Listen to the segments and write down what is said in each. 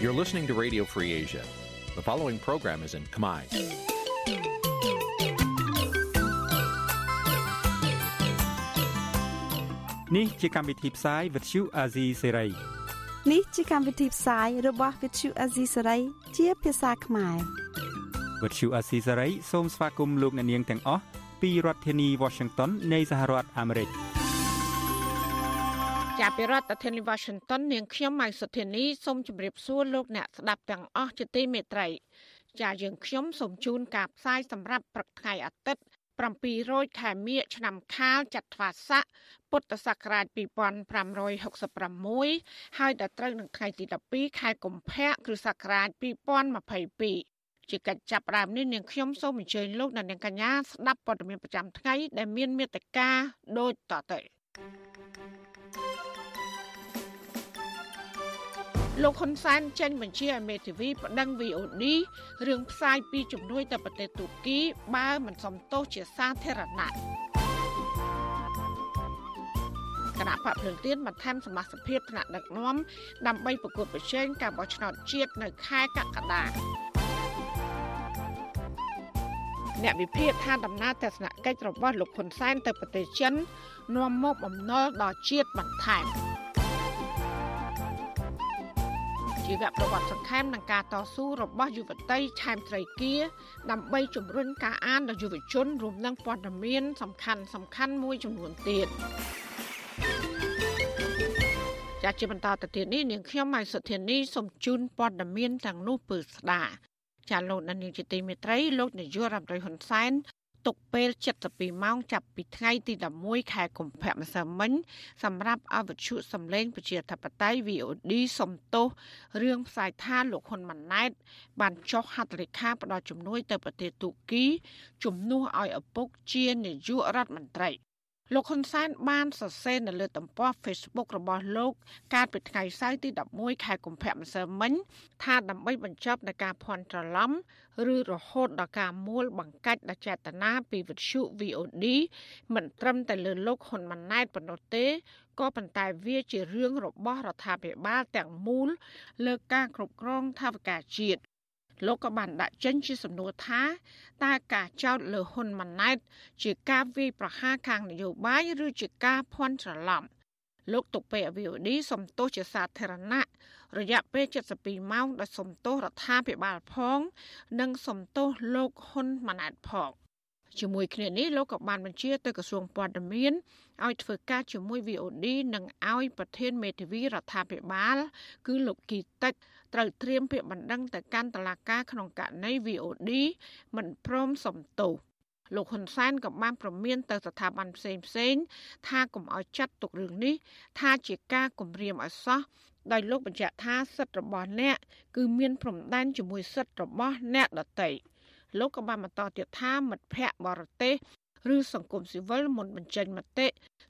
You're listening to Radio Free Asia. The following program is in Khmer. នេះជាកម្មវិធីផ្សាយ Vuthu Azizi Serai នេះជាកម្មវិធីផ្សាយរបស់ Vuthu Azizi Serai ជាភាសាខ្មែរ Vuthu Azizi Serai សូមស្វាគមន៍លោកអ្នកនាងទាំងអស់ពីរដ្ឋធានី Washington នៃសហរដ្ឋអាមេរិក ចាប់ពីរដ្ឋធានី Washington នាងខ្ញុំម៉ៃសុធានីសូមជម្រាបសួរលោកអ្នកស្ដាប់ទាំងអស់ជាទីមេត្រីចាយើងខ្ញុំសូមជូនការផ្សាយសម្រាប់ព្រឹកថ្ងៃអាទិត្យ700ខែមិញឆ្នាំខាលចត្វាស័កពុទ្ធសករាជ2566ហើយដល់ត្រូវនឹងថ្ងៃទី12ខែកុម្ភៈគ្រិស្តសករាជ2022ជាកិច្ចចាប់ផ្ដើមនេះនាងខ្ញុំសូមអញ្ជើញលោកអ្នកនាងកញ្ញាស្ដាប់ព័ត៌មានប្រចាំថ្ងៃដែលមានមេត្តាដូចតទៅ លោកហ៊ុនសែនចេញបញ្ជាឲ្យមេធាវីប្តឹង VOD រឿងផ្សាយពីជំនួយទៅប្រទេសទូគី បើមិនសមទោសជាសាធារណៈគណៈបកភ្លើងទៀនបន្ថែមសមាជិកភាពថ្នាក់ដឹកនាំដើម្បីប្រកួតប្រជែងការបោះឆ្នោតជាតិនៅខែកក្កដា អ្នកវិភាគថាដំណើរទស្សនកិច្ចរបស់លោកហ៊ុនសែនទៅប្រទេសចិននាំមកបំណុលដល់ជាតិបន្ថែមជីវប្រវត្តិសង្ខេមនឹងការតស៊ូរបស់យុវតីឆែមត្រីគា ដើម្បីជំរុញការអានដល់យុវជនរួមនឹងព័ត៌មាន សំខាន់សំខាន់មួយចំនួនទៀតចាជាបន្តទៅទៀតនេះនាងខ្ញុំម៉ៃសុធានីសូមជូនព័ត៌មានទាំងនោះពឺស្ដា ចាលោកនាងជាទីមេត្រីលោកនាយករដ្ឋមន្ត្រីហ៊ុនសែនទុកពេល72ម៉ោងចាប់ពីថ្ងៃទី11ខែកុម្ភៈម្សិលមិញសម្រាប់អវជុសម្លេងប្រជាធិបតេយ្យ VOD សំទោសរឿងផ្សាយថាលោកហ៊ុនម៉ាណែត បានចុះហត្ថលេខាផ្ដល់ជំនួយទៅប្រទេសទូគីជំនួសឲ្យឪពុកជានាយករដ្ឋមន្ត្រី លោកហ៊ុនសែនបានសរសេរនៅលើទំព័រ Facebook របស់លោកកាលពីថ្ងៃសៅរ៍ទី11ខែកុម្ភៈម្សិលមិញថាដើម្បីបញ្ចប់នៃការភ័ន្តច្រឡំឬរហូតដល់ការមួលបង្កាច់ដល់ចេតនាពីវិទ្យុ VOD មិនត្រឹមតែលើលោកហ៊ុនម៉ាណែតប៉ុណ្ណោះទេក៏ប៉ុន្តែវាជារឿងរបស់រដ្ឋាភិបាលទាំងមូលលើការគ្រប់គ្រងថាវិការជាតិ លោកក៏បានដាក់ចេញជាសំណួរថាតើការចោទលើហ៊ុនម៉ាណែត ជាការវាយប្រហារខាងនយោបាយឬជាការភ័ន្តច្រឡំលោកទុកពេល VOD សំទោសជាសាធារណៈរយៈពេល72ម៉ោងដោយសំទោសរដ្ឋាភិបាលផង និងសំទោសលោកហ៊ុនម៉ាណែតផង ជាមួយគ្នានេះលោកក៏បានបញ្ជាទៅក្រសួងព័ត៌មានឲ្យធ្វើការជាមួយ VOD និងឲ្យប្រធានមេធាវីរដ្ឋាភិបាល គឺលោកគីតិចត្រូវត្រៀមពាក្យបណ្ដឹងទៅកាន់តុលាការក្នុងករណី VOD មិនព្រមសំទោសលោកហ៊ុនសែនក៏បានប្រមានទៅស្ថាប័នផ្សេងផ្សេងថាកុំឲ្យចាត់ទុករឿងនេះ ថាជាការគំរាមឲ្យសោះដោយលោកបញ្ជាក់ថាសិទ្ធិរបស់អ្នកគឺមានព្រំដែនជាមួយសិទ្ធិរបស់អ្នកដទៃ លោកក៏បានបន្តទៀតថាមិត្តភ័ក្តិបរទេសឬសង្គមស៊ីវិលមុនបញ្ចេញមតិ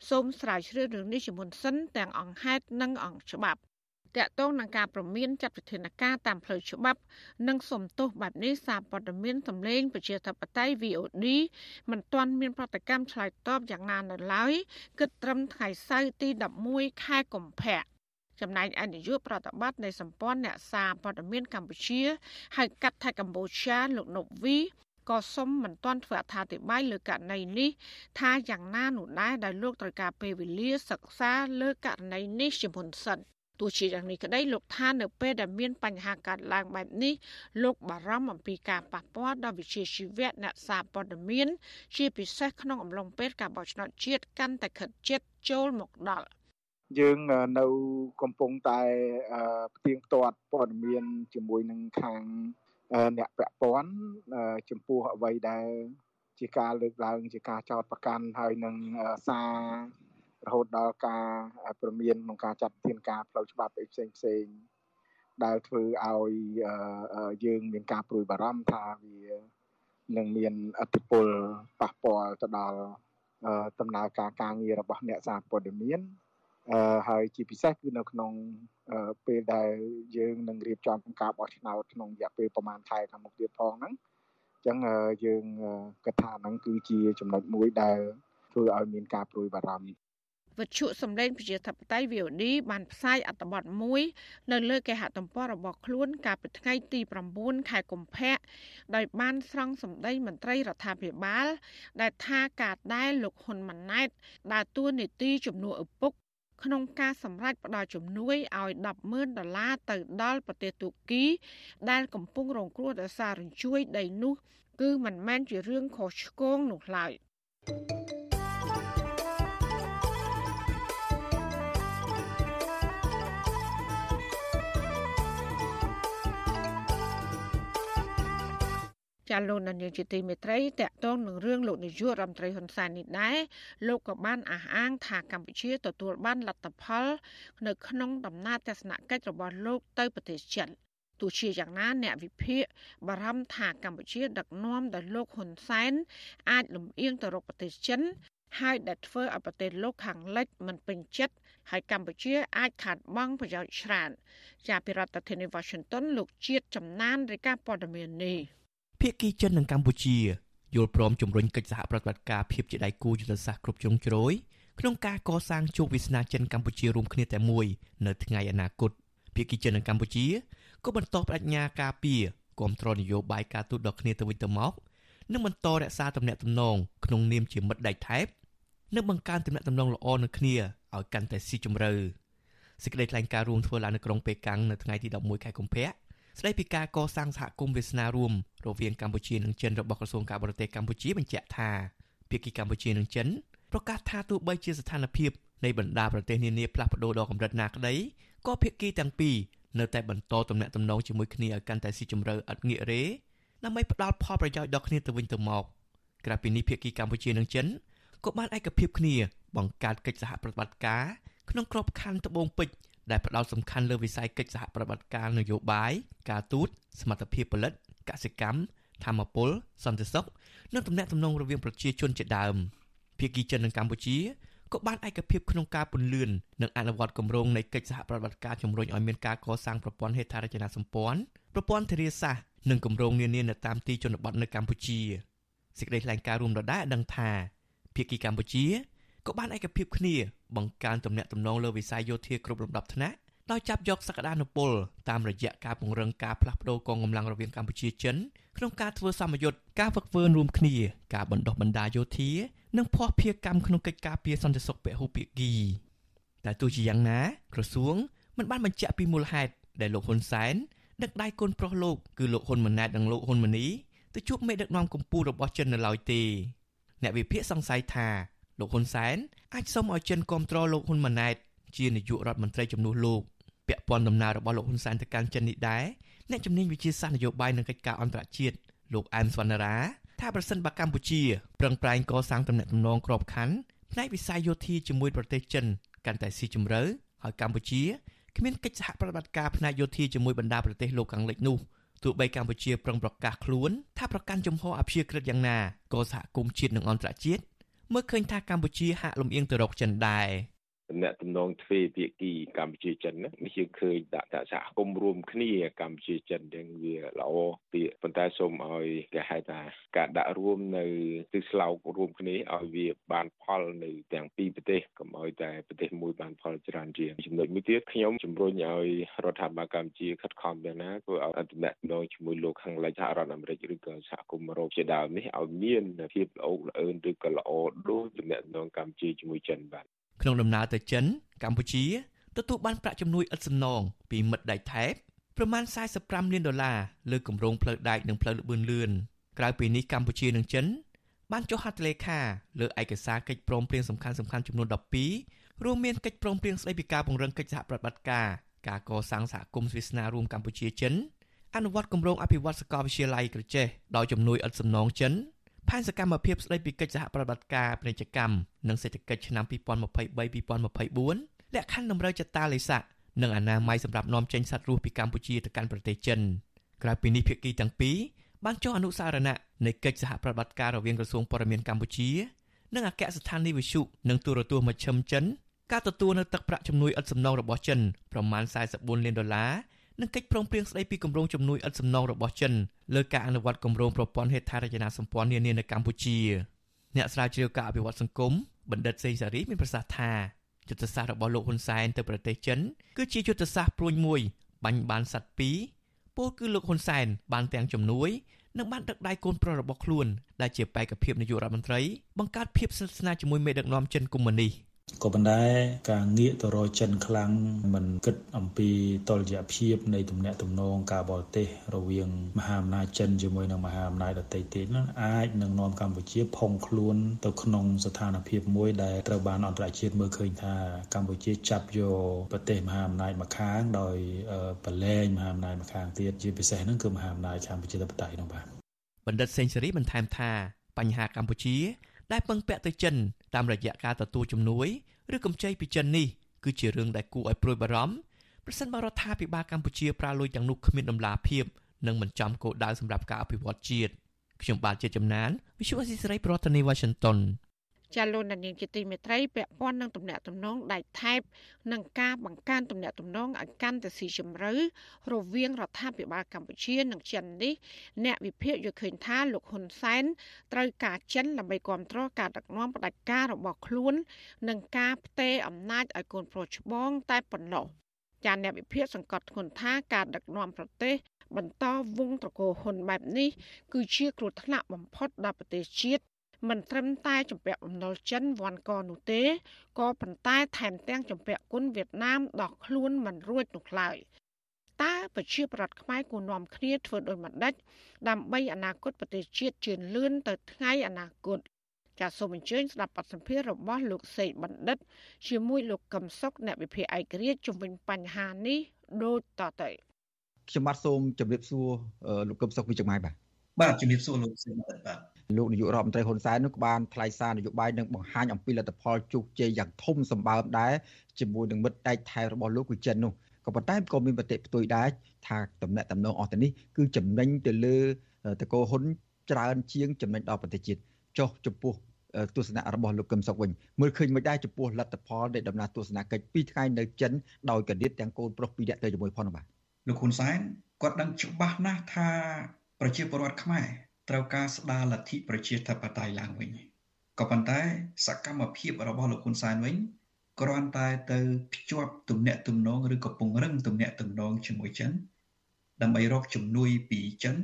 សូមស្រាវជ្រាវរឿងនេះជាមុនសិនទាំងអង្គហេតុនិងអង្គច្បាប់តកតងនឹងការប្រមានចាត់វិធានការតាមផ្លូវច្បាប់ និងសំទោសបែបនេះសារព័ត៌មានសម្លេងប្រជាធិបតេយ្យ VOD មិនទាន់មានប្រតិកម្មឆ្លើយតបយ៉ាងណានៅឡើយគិតត្រឹមថ្ងៃសៅរ៍ទី11ខែកុម្ភៈ ចំណែកឯនាយកប្រតិបត្តិនៃសម្ព័ន្ធអ្នកសារព័ត៌មានកម្ពុជាហៅកាត់ថាកម្ពុជាលោកណូវីក៏សុំមិនទាន់ធ្វើអត្ថាធិប្បាយលើករណីនេះថាយ៉ាងណានោះដែរដែលលោកត្រូវការពេលវេលាសិក្សាលើករណីនេះជាមុនសិនទោះជាយ៉ាងនេះក្តីលោកថានៅពេលដែលមានបញ្ហាកើតឡើងបែបនេះលោកបារម្ភអំពីការប៉ះពាល់ដល់វិជាជីវៈអ្នកសារព័ត៌មាន ជាពិសេសក្នុងអំឡុងពេលការបោះឆ្នោតជាតិកាន់តែខិតជិតចូលមកដល់ យើងនៅកំពុងតែផ្ទៀងផ្ទាត់ព័ត៌មានជាមួយនឹងខាងអ្នកពាក់ព័ន្ធចំពោះអ្វីដែលជាការលើកឡើងជាការចោទប្រកាន់ហើយនឹងសាររហូតដល់ការព្រមានក្នុងការចាត់វិធានការផ្លូវច្បាប់ផ្សេងផ្សេងដែលធ្វើឲ្យយើងមានការព្រួយបារម្ភថាវានឹងមានអតិពលប៉ះពាល់ទៅដល់ដំណើរការការងាររបស់អ្នកសារព័ត៌មាន អឺហើយជាពិសេសគឺនៅក្នុងពេលដែលយើងនឹងរៀបចំការបោះឆ្នោតក្នុងរយៈពេលប្រហែលខែខាងមុខទៀតផងហ្នឹងអញ្ចឹងយើងគិតថាហ្នឹងគឺជាចំណុចមួយដែលធ្វើឲ្យមានការព្រួយបារម្ភវិទ្យុសំឡេងប្រជាធិបតេយ្យ VOD បានផ្សាយអត្ថបទមួយនៅលើគេហទំព័ររបស់ខ្លួនកាលពីថ្ងៃទី9ខែកុម្ភៈដោយបានស្រង់សម្ដីមន្ត្រីរដ្ឋាភិបាល ដែលថាការដែលលោកហ៊ុនម៉ាណែតដើរតួនាទីជំនួសឪពុក ក្នុងការសម្រេចផ្ដល់ជំនួយឲ្យ100000ដុល្លារទៅដល់ប្រទេសទូគី ដែលកំពុងរងគ្រោះដោយសាររញ្ជួយដីនោះ គឺមិនមែនជារឿងខុសឆ្គងនោះឡើយ។ ចាលោកនាយកជាទីមេត្រីតកតងនឹងរឿងលោកនាយករដ្ឋមន្ត្រីហ៊ុនសែននេះដែរលោកក៏បានអះអាងថាកម្ពុជាទទួលបានលទ្ធផល នៅក្នុងដំណើរទស្សនកិច្ចរបស់លោកទៅប្រទេសចិនទោះជាយ៉ាងណាអ្នកវិភាគបារម្ភថាកម្ពុជា ដឹកនាំដោយលោកហ៊ុនសែនអាចលំអៀងទៅរកប្រទេសចិនហើយដែលធ្វើឲ្យប្រទេសលោកខាងលិចមិនពេញចិត្តហើយកម្ពុជាអាចខាតបង់ប្រយោជន៍ច្រើនជាពិរដ្ឋធានី Washington លោកជាតិចំណានរាយការណ៍ព័ត៌មាននេះ ភាគីចិននិងកម្ពុជាយល់ព្រមជំរុញកិច្ចសហប្រតិបត្តិការភាពជាដៃគូយុទ្ធសាស្ត្រគ្រប់ជ្រុងជ្រោយក្នុងការកសាងជោគវាសនាចិនកម្ពុជារួមគ្នាតែមួយនៅថ្ងៃអនាគតភាគីចិននិងកម្ពុជាក៏បន្តបដិញ្ញាការពារគ្រប់គ្រងនយោបាយការទូតដល់គ្នាទៅវិញទៅមកនិងបន្តរក្សាទំនាក់ទំនងក្នុងនាមជាមិត្តដៃថែបនិងបង្កើនទំនាក់ទំនងល្អនឹងគ្នាឲ្យកាន់តែស៊ីជម្រៅសេចក្តីថ្លែងការណ៍រួមធ្វើឡើងនៅក្រុងប៉េកាំងនៅថ្ងៃទី11ខែកុម្ភៈ ស្ដីពីការកសាងសហគមន៍វាសនារួមរវាងកម្ពុជានិងចិនរបស់ក្រសួងការបរទេសកម្ពុជាបញ្ជាក់ថាភាគីកម្ពុជានិងចិនប្រកាសថាទោះបីជាស្ថានភាពនៃបណ្ដាប្រទេសនានាផ្លាស់ប្ដូរដល់កម្រិតណាក្តីក៏ភាគីទាំងពីរនៅតែបន្តទំនាក់ទំនងជាមួយគ្នាឲ្យកាន់តែស៊ីជម្រៅឥតងាករេដើម្បីផ្ដល់ផលប្រយោជន៍ដល់គ្នាទៅវិញទៅមកក្រៅពីនេះភាគីកម្ពុជានិងចិនក៏បានឯកភាពគ្នាបង្កើតកិច្ចសហប្រតិបត្តិការក្នុងក្របខ័ណ្ឌត្បូងពេជ្រ ដែលផ្ដោតសំខាន់លើវិស័យកិច្ចសហប្រតិបត្តិការនយោបាយការទូតសមត្ថភាពផលិតកសិកម្មធម្មពលសន្តិសុខនិងទំនាក់ទំនងរវាងប្រជាជនជាដើមភាគីចិននិងកម្ពុជាក៏បានឯកភាពក្នុងការពន្លឿននិងអនុវត្តគម្រោងនៃកិច្ចសហប្រតិបត្តិការជំរុញឲ្យមានការកសាងប្រព័ន្ធហេដ្ឋារចនាសម្ព័ន្ធប្រព័ន្ធធារាសាស្ត្រនិងគម្រោងនានានៅតាមទីជនបទនៅកម្ពុជាសេចក្តីថ្លែងការណ៍រួមដដែលដឹងថាភាគីកម្ពុជា ក៏បានឯកភាពគ្នាបង្កើនទំនាក់ទំនងលើវិស័យយោធាគ្រប់លំដាប់ថ្នាក់ដោយចាប់យកសក្តានុពលតាមរយៈការពង្រឹងការផ្លាស់ប្តូរកងកម្លាំងរវាងកម្ពុជាចិនក្នុងការធ្វើសម្ពយុទ្ធការវឹកវើរួមគ្នាការបណ្ដុះបណ្ដាយោធានិងភ័ស្តុភារកម្មក្នុងកិច្ចការពារសន្តិសុខពហុភាគីតែទោះជាយ៉ាងណាក្រសួងមិនបានបញ្ជាក់ពីមូលហេតុដែលលោកហ៊ុនសែនដឹកដៃកូនប្រុសលោកគឺលោកហ៊ុនម៉ាណែតនិងលោកហ៊ុនម៉ាណីទៅជួបមេដឹកនាំកម្ពុជារបស់ចិននៅឡើយទេអ្នកវិភាគសង្ស័យថា លោកហ៊ុនសែនអាចសុំឲ្យចិនគ្រប់គ្រងលោកហ៊ុនម៉ាណែតជានាយករដ្ឋមន្ត្រីជំនួសលោកពាក់ព័ន្ធដំណើររបស់លោកហ៊ុនសែនទៅកាន់ចិននេះដែរអ្នកជំនាញវិជាសាស្ត្រនយោបាយនិងកិច្ចការអន្តរជាតិលោកអែមសវណ្ណារាថាប្រសិនបើកម្ពុជាប្រឹងប្រែងកសាងទំនាក់ទំនងក្របខ័ណ្ឌផ្នែកវិស័យយោធាជាមួយប្រទេសចិនកាន់តែស៊ីជម្រៅហើយកម្ពុជាគ្មានកិច្ចសហប្រតិបត្តិការផ្នែកយោធាជាមួយបណ្ដាប្រទេសលោកខាងលិចនោះទោះបីកម្ពុជាប្រឹងប្រកាសខ្លួនថាប្រកាន់ជំហរអព្យាក្រឹតយ៉ាងណាក៏សហគមន៍ជាតិនិងអន្តរជាតិ មើលឃើញថាកម្ពុជាហាក់លំអៀងទៅរកចិនដែរ តំណែងតំណងទ្វេភាគីកម្ពុជាចិននេះយើងឃើញដាក់ថាសហគមន៍រួមគ្នាកម្ពុជាចិនទាំងវាល្អពាក្យប៉ុន្តែសូមឲ្យគេហៅថាការដាក់រួមនៅទិសស្លោករួមគ្នាឲ្យវាបានផលនៅទាំងពីរប្រទេសកុំឲ្យតែប្រទេសមួយបានផលច្រើនជាងចំណុចមួយទៀតខ្ញុំជំរុញឲ្យរដ្ឋាភិបាលកម្ពុជាខិតខំយ៉ាងណាធ្វើឲ្យតំណែងតំណងជាមួយលោកខាងលិចសហរដ្ឋអាមេរិកឬក៏សហគមន៍អឺរ៉ុបជាដើមនេះឲ្យមានភាពល្អល្អឿនឬក៏ល្អដូចតំណែងតំណងកម្ពុជាជាមួយចិនបាទ ក្នុងដំណើរទៅចិន កម្ពុជាទទួលបានប្រាក់ជំនួយឥតសំណងពីមិត្តដៃថែបប្រមាណ45លានដុល្លារលើគម្រោងផ្លូវដែកនិងផ្លូវលបឿនលឿនក្រៅពីនេះកម្ពុជានិងចិន បានចុះហត្ថលេខាលើឯកសារកិច្ចព្រមព្រៀងសំខាន់ៗចំនួន12រួមមានកិច្ចព្រមព្រៀងស្តីពីការពង្រឹងកិច្ចសហប្រតិបត្តិការការកសាងសហគមន៍ស្វៀស្នារួមកម្ពុជាចិនអនុវត្តគម្រោងអភិវឌ្ឍសាកលវិទ្យាល័យក្រចេះដោយជំនួយឥតសំណងចិន ផែនសកម្មភាពស្តីពីកិច្ចសហប្រតិបត្តិការពាណិជ្ជកម្មនិងសេដ្ឋកិច្ចឆ្នាំ2023-2024លក្ខខណ្ឌតម្រូវចតាឡេសាក់និងអនាម័យសម្រាប់នាំចេញសត្វរស់ពីកម្ពុជាទៅកាន់ប្រទេសចិនក្រៅពីនេះភាគីទាំងពីរបានចុះអនុសារណៈនៃកិច្ចសហប្រតិបត្តិការរវាងក្រសួងព័ត៌មានកម្ពុជានិងអគ្គស្ថានីយ៍វិទ្យុនិងទូរទស្សន៍មជ្ឈិមចិនការទទួលនៅទឹកប្រាក់ជំនួយឥតសំណងរបស់ចិនប្រមាណ44លានដុល្លារ និងកិច្ចព្រមព្រៀងស្តីពីគម្រោងជំនួយឥតសំណងរបស់ចិនលើការអនុវត្តគម្រោងប្រព័ន្ធហេដ្ឋារចនាសម្ព័ន្ធនានានៅកម្ពុជាអ្នកស្រាវជ្រាវការអភិវឌ្ឍសង្គមបណ្ឌិតសេងសារីមានប្រសាសន៍ថាយុទ្ធសាស្ត្ររបស់លោកហ៊ុនសែនទៅប្រទេសចិនគឺជាយុទ្ធសាស្ត្រព្រួញមួយបាញ់បានសัตว์ពីរពោលគឺលោកហ៊ុនសែនបានទាំងជំនួយនិងបានដឹកដៃកូនប្រុសរបស់ខ្លួនដែលជាបេក្ខភាពនាយករដ្ឋមន្ត្រីបង្កើតភាពស្និទ្ធស្នាលជាមួយមេដឹកនាំចិនកុម្មុយនីស ក៏ប៉ុន្តែការងាកទៅរកចិនខ្លាំងមិនគិតអំពីតលយៈភាពនៃទំនាក់ទំនងការបរទេស រវាងមហាអំណាចចិនជាមួយនឹងមហាអំណាចដទៃទៀតនោះអាចនឹងនាំកម្ពុជាផុងខ្លួនទៅក្នុងស្ថានភាពមួយដែលត្រូវបានអន្តរជាតិមើលឃើញថាកម្ពុជាចាប់យកប្រទេសមហាអំណាចម្ខាងដោយប្រឡែងមហាអំណាចម្ខាងទៀតជាពិសេសហ្នឹងគឺមហាអំណាចកម្ពុជាធិបតេយ្យនោះបាទបណ្ឌិតសេងសេរីបន្ថែមថាបញ្ហាកម្ពុជា ដែលពឹងពាក់ទៅចិនតាមរយៈការទទួលជំនួយឬកម្ចីពីចិននេះគឺជារឿងដែលគួរឲ្យព្រួយបារម្ភប្រសិនបើរដ្ឋាភិបាលកម្ពុជាប្រើលុយទាំងនោះគ្មានដំណាភាពនិងមិនចំគោលដៅសម្រាប់ការអភិវឌ្ឍជាតិខ្ញុំបាទជាចំណាន Visual Assisray ប្រធានាទី Washington ចាលោកនាងជាទីមេត្រីពាក់ព័ន្ធនឹងទំនាក់ទំនងដៃថែបនិងការបង្កើនទំនាក់ទំនងឲ្យកាន់តែស៊ីជម្រៅរវាងរដ្ឋាភិបាលកម្ពុជានិងចិននេះអ្នកវិភាគយល់ឃើញថាលោកហ៊ុនសែនត្រូវការចិនដើម្បីគ្រប់គ្រងការដឹកនាំផ្ដាច់ការរបស់ខ្លួន និងការផ្ទេរអំណាចឲ្យកូនប្រុសច្បងតែប៉ុណ្ណោះចាអ្នកវិភាគសង្កត់ធ្ងន់ថាការដឹកនាំប្រទេសបន្តវងត្រកូលហ៊ុនបែបនេះគឺជាគ្រោះថ្នាក់បំផុតដល់ប្រទេសជាតិ មិនត្រឹមតែជំពាក់បំណុលចិនវ៉ាន់កនោះទេក៏ប៉ុន្តែថែមទាំងជំពាក់គុណវៀតណាមដល់ខ្លួនមិនរួចនោះឡើយតើប្រជាប្រដ្ឋខ្មែរគួរនាំគ្នាធ្វើដោយម្ដេចដើម្បីអនាគតប្រទេសជាតិជឿនលឿនទៅថ្ងៃអនាគតចាសសូមអញ្ជើញស្ដាប់បទសម្ភាសន៍របស់លោកសេកបណ្ឌិត ជាមួយលោកកឹមសុខអ្នកវិភាគឯករាជ្យជំវិញបញ្ហានេះដូចតទៅខ្ញុំបាទសូមជម្រាបសួរលោកកឹមសុខវិជ្ជម៉ៃបាទបាទជំរាបសួរលោកសេកបណ្ឌិតបាទ លោកនាយករដ្ឋមន្ត្រីហ៊ុនសែននោះក៏បានថ្លែងសារនយោបាយនិងបង្ហាញអំពីលទ្ធផលជោគជ័យយ៉ាងធំសម្បើមដែរជាមួយនឹងមិត្តដៃថៃរបស់លោកគឺចិននោះក៏ប៉ុន្តែក៏មានប្រតិផ្ទុយដែរថាតំណែងតំណងអស់ទៅនេះគឺចំណេញទៅលើតកោហ៊ុនច្រើនជាងចំណេញដល់ប្រទេសជាតិចុះចំពោះទស្សនៈរបស់លោកកឹមសុខវិញមើលឃើញមិនដែរចំពោះលទ្ធផលនៃដំណើរទស្សនកិច្ចពីថ្ងៃនៅចិនដោយកណ្ដៀតទាំងកូនប្រុសពីរនាក់ទៅជាមួយផងបាទលោកហ៊ុនសែនគាត់ដឹងច្បាស់ណាស់ថាប្រជាពលរដ្ឋខ្មែរ ត្រូវការស្ដារលទ្ធិប្រជាធិបតេយ្យឡើងវិញក៏ប៉ុន្តែសកម្មភាពរបស់លោកហ៊ុនសែនវិញគ្រាន់តែទៅភ្ជាប់ទំនាក់ទំនងឬក៏ពង្រឹងទំនាក់ទំនងជាមួយចិនដើម្បីរកជំនួយពីចិន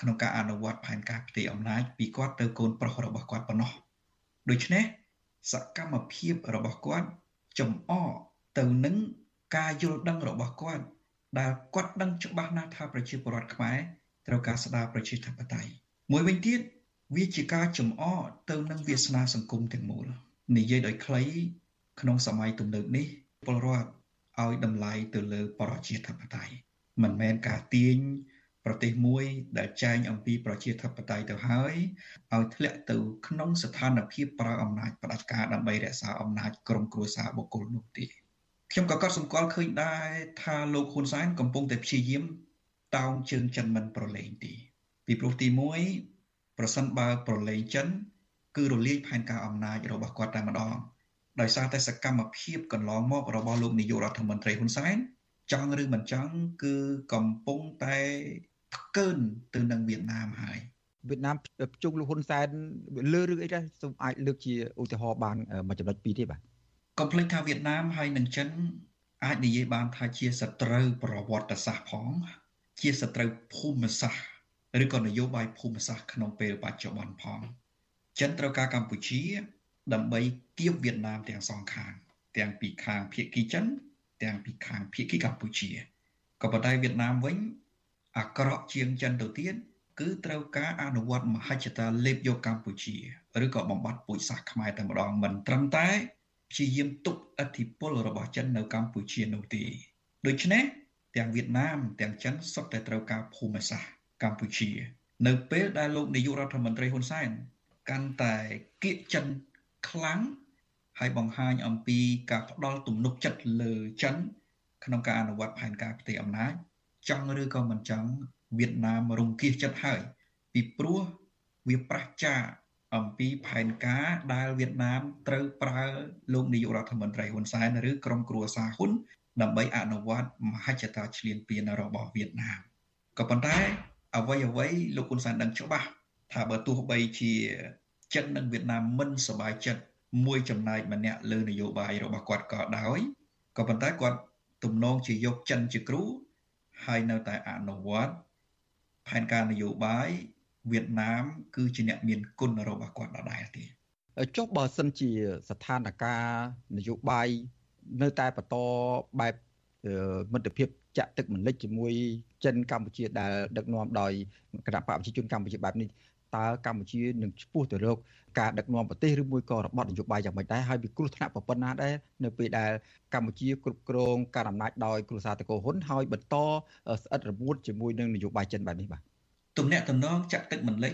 ក្នុងការអនុវត្តផែនការផ្ទេរអំណាចពីគាត់ទៅកូនប្រុសរបស់គាត់ប៉ុណ្ណោះដូច្នេះសកម្មភាពរបស់គាត់ចំអកទៅនឹងការយល់ដឹងរបស់គាត់ដែលគាត់ដឹងច្បាស់ណាស់ថាប្រជាពលរដ្ឋខ្មែរត្រូវការស្ដារប្រជាធិបតេយ្យ មួយវិញទៀតវាជាការចំអកទៅនឹងវាសនាសង្គមទាំងមូលនិយាយដោយខ្លីក្នុងសម័យទំនើបនេះពលរដ្ឋឲ្យតម្លៃទៅលើប្រជាធិបតេយ្យមិនមែនការទាញប្រទេសមួយដែលចែងអំពីប្រជាធិបតេយ្យទៅហើយឲ្យធ្លាក់ទៅក្នុងស្ថានភាពប្រើអំណាចផ្ដាច់ការដើម្បីរក្សាអំណាចក្រុមគ្រួសារបុគ្គលនោះទេខ្ញុំក៏កត់សម្គាល់ឃើញដែរថាលោកហ៊ុនសែនកំពុងតែព្យាយាមតោងជើងចិនមិនប្រឡែងទេ ពីព្រោះទី1ប្រសិនបើប្រឡែងចិន គឺរលាយផែនការអំណាចរបស់គាត់តែម្ដងដោយសារតែសកម្មភាពកន្លងមករបស់លោកនាយករដ្ឋមន្ត្រីហ៊ុនសែនចង់ឬមិនចង់គឺកំពុងតែផ្កើនទៅនឹងវៀតណាមហើយវៀតណាមជុំលោកហ៊ុនសែនលើរឿងអីដែរសូមអាចលើកជាឧទាហរណ៍បានមួយចំណុចពីរទេបាទកុំភ្លេចថាវៀតណាមហើយនិងចិនអាចនិយាយបានថាជាសត្រូវប្រវត្តិសាស្ត្រផង ជាសត្រូវភូមិសាស្ត្រ ឬក៏នយោបាយភូមិសាស្ត្រក្នុងពេលបច្ចុប្បន្នផងចិនត្រូវការកម្ពុជា ដើម្បីគៀបវៀតណាមទាំងសងខាង ទាំងពីខាងភៀកគីចិន ទាំងពីខាងភៀកគីកម្ពុជាក៏ប៉ុន្តែវៀតណាមវិញអាក្រក់ជាងចិនទៅទៀតគឺត្រូវការអនុវត្តមហិច្ឆតាលេបយកកម្ពុជាឬក៏បំបត្តិពូជសាសន៍ខ្មែរតែម្ដងមិនត្រឹមតែព្យាយាមទប់អធិបុលរបស់ចិននៅកម្ពុជានោះទេដូច្នេះទាំងវៀតណាមទាំងចិនសុទ្ធតែត្រូវការភូមិសាស្ត្រ កម្ពុជា នៅពេលដែលលោកនាយករដ្ឋមន្ត្រីហ៊ុនសែនកាន់តែគៀកចិនខ្លាំងហើយបង្ហាញអំពីការផ្ដាល់ទំនុកចិត្តលើចិន ក្នុងការអនុវត្តផែនការផ្ទៃអំណាចចង់ឬក៏មិនចង់វៀតណាមរង្គៀសចិត្តហើយ ពីព្រោះវាប្រះចាកអំពីផែនការដែលវៀតណាមត្រូវប្រើលោកនាយករដ្ឋមន្ត្រីហ៊ុនសែនឬក្រុមគ្រួសារហ៊ុនដើម្បីអនុវត្តមហិច្ឆតាឈ្លានពានរបស់វៀតណាមក៏ប៉ុន្តែ អ្វីអ្វីលោកហ៊ុនសែនដឹងច្បាស់ថាបើទោះបីជាចិននិងវៀតណាមមិនសบายចិត្ត មួយចំណែកម្នាក់លើនយោបាយរបស់គាត់ក៏ដោយក៏ប៉ុន្តែគាត់ទំនងជាយកចិនជាគ្រូហើយនៅតែអនុវត្តផែនការនយោបាយវៀតណាម គឺជាអ្នកមានគុណរបស់គាត់ដដែលទេចុះបើសិនជាស្ថានភាពនយោបាយនៅតែបន្តបែបមិត្តភាពចាក់ទឹកមិនលិចជាមួយ ចិនកម្ពុជាដែលដឹកនាំដោយគណៈបកប្រជាជនកម្ពុជាបែបនេះតើកម្ពុជានឹងឈ្មោះទៅរកការដឹកនាំប្រទេសឬមួយក៏របបនយោបាយយ៉ាងម៉េចដែរហើយវាគ្រោះថ្នាក់ប៉ុណ្ណាដែរនៅពេលដែលកម្ពុជាគ្រប់គ្រងការអំណាចដោយគ្រួសារតកោហ៊ុនហើយបន្តស្អិតរមួតជាមួយនឹងនយោបាយចិនបែបនេះបាទទំនាក់ទំនងចាក់ទឹកមិនលិច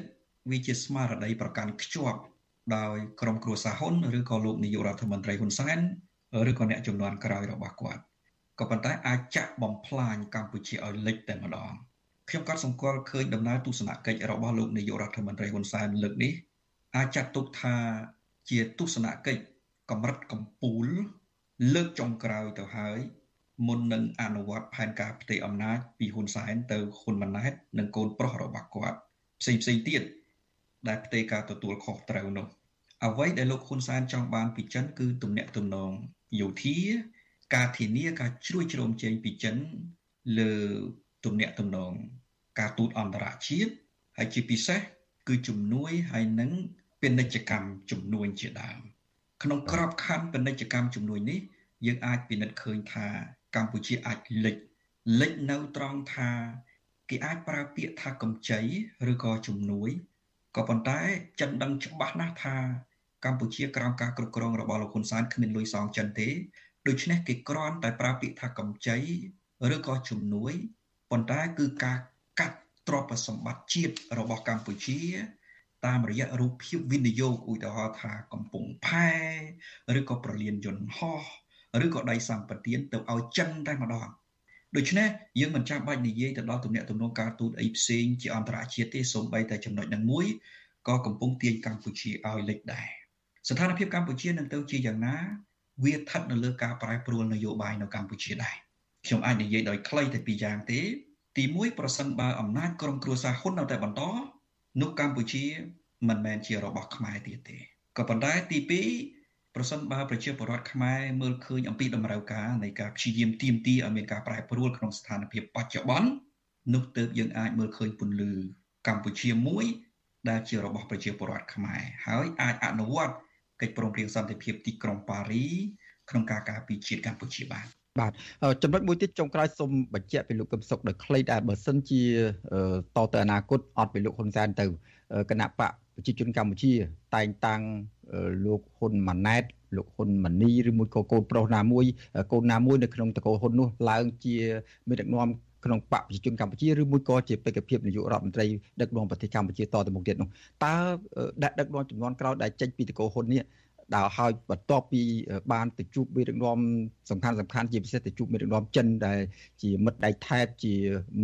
វាជាស្មារតីប្រកាន់ខ្ជាប់ដោយក្រុមគ្រួសារហ៊ុនឬក៏លោកនាយករដ្ឋមន្ត្រីហ៊ុនសែនឬក៏អ្នកចំនួនក្រោយរបស់គាត់ ក៏ប៉ុន្តែអាចចាក់បំផ្លាញកម្ពុជាឲ្យលិចតែម្ដងខ្ញុំក៏សង្កល់ឃើញដំណើរទស្សនកិច្ចរបស់លោកនាយករដ្ឋមន្ត្រីហ៊ុនសែនលើកនេះអាចចាត់ទុកថាជាទស្សនកិច្ចកម្រិតកំពូល លើកចុងក្រោយទៅហើយមុននឹងអនុវត្តផែនការផ្ទៃអំណាចពីហ៊ុនសែនទៅហ៊ុនម៉ាណែតនិងកូនប្រុសរបស់គាត់ផ្សេងផ្សេងទៀតដែលផ្ទៃការទទួលខុសត្រូវនោះអ្វីដែលលោកហ៊ុនសែនចង់បានពីចិនគឺទំនាក់ទំនងយោធា ការធានាការជ្រួយជ្រោមជែងពីចិនលើទំនាក់ទំនងការទូតអន្តរជាតិហើយជាពិសេសគឺជំនួយហើយនឹងពាណិជ្ជកម្មជំនួយជាដើមក្នុងក្របខ័ណ្ឌពាណិជ្ជកម្មជំនួយនេះ យើងអាចពិនិត្យឃើញថាកម្ពុជាអាចលិចលិចនៅត្រង់ថាគេអាចប្រើពាក្យថាកម្ចីឬក៏ជំនួយក៏ប៉ុន្តែចិនដឹងច្បាស់ណាស់ថាកម្ពុជាក្រោមការគ្រប់គ្រងរបស់លោកហ៊ុនសែនគ្មានលុយសងចិនទេ ដូច្នេះគេគ្រាន់តែប្រើពាក្យថាកម្ចីឬក៏ជំនួយប៉ុន្តែគឺការកាត់ទ្រព្យសម្បត្តិជាតិរបស់កម្ពុជា តាមរយៈរូបភាពវិនិយោគឧទាហរណ៍ថាកំពង់ផែឬក៏ប្រលានយន្តហោះឬក៏ដៃសម្បត្តិទៅឲ្យចិនតែម្ដងដូច្នេះយើងមិនចាំបាច់និយាយទៅដល់ទំនាក់ទំនងការទូតអីផ្សេងជាអន្តរជាតិទេសូម្បីតែចំណុចនឹងមួយក៏កំពុងទាញកម្ពុជាឲ្យលេចដែរស្ថានភាពកម្ពុជានឹងទៅជាយ៉ាងណា វាស្ថិតនៅលើការប្រែប្រួលនយោបាយនៅកម្ពុជាដែរខ្ញុំអាចនិយាយដោយខ្លីតែពីរយ៉ាងទេ ទី1ប្រសិនបើអំណាចក្រុមគ្រួសារហ៊ុននៅតែបន្តនោះកម្ពុជាមិនមែនជារបស់ខ្មែរទៀតទេក៏ប៉ុន្តែទី2ប្រសិនបើប្រជាពលរដ្ឋខ្មែរមើលឃើញអំពីតម្រូវការនៃការព្យាយាមទាមទារឲ្យមានការប្រែប្រួលក្នុងស្ថានភាពបច្ចុប្បន្ននោះទើបយើងអាចមើលឃើញពន្លឺកម្ពុជាមួយដែលជារបស់ប្រជាពលរដ្ឋខ្មែរហើយអាចអនុវត្ត កិច្ចព្រមព្រៀងសន្តិភាពទីក្រុងប៉ារីក្នុងការការពារជាតិកម្ពុជាបានបាទចំណុចមួយទៀតចុងក្រោយសូមបញ្ជាក់ពីលោកកឹមសុខដោយខ្លីដែរបើសិនជាតទៅអនាគតអត់ពីលោកហ៊ុនសែនទៅគណៈបកប្រជាជនកម្ពុជា តែងតាំងលោកហ៊ុនម៉ាណែតលោកហ៊ុនម៉ាណីឬមួយក៏កូនប្រុសណាមួយកូនណាមួយនៅក្នុងតកោហ៊ុននោះឡើងជាមេដឹកនាំ ក្នុងបកប្រជាជនកម្ពុជាឬមួយក៏ជាបេក្ខភាពនាយករដ្ឋមន្ត្រីដឹកនាំប្រទេសកម្ពុជាតទៅមុខទៀតនោះតើដាក់ដឹកនាំចំនួនក្រោយដែលចេញពីតកោហ៊ុននេះដែលហើយបន្ទាប់ពីបានទៅជួបមេដឹកនាំសំខាន់សំខាន់ជាពិសេសទៅជួបមេដឹកនាំចិនដែលជាមិត្តដៃថែបជា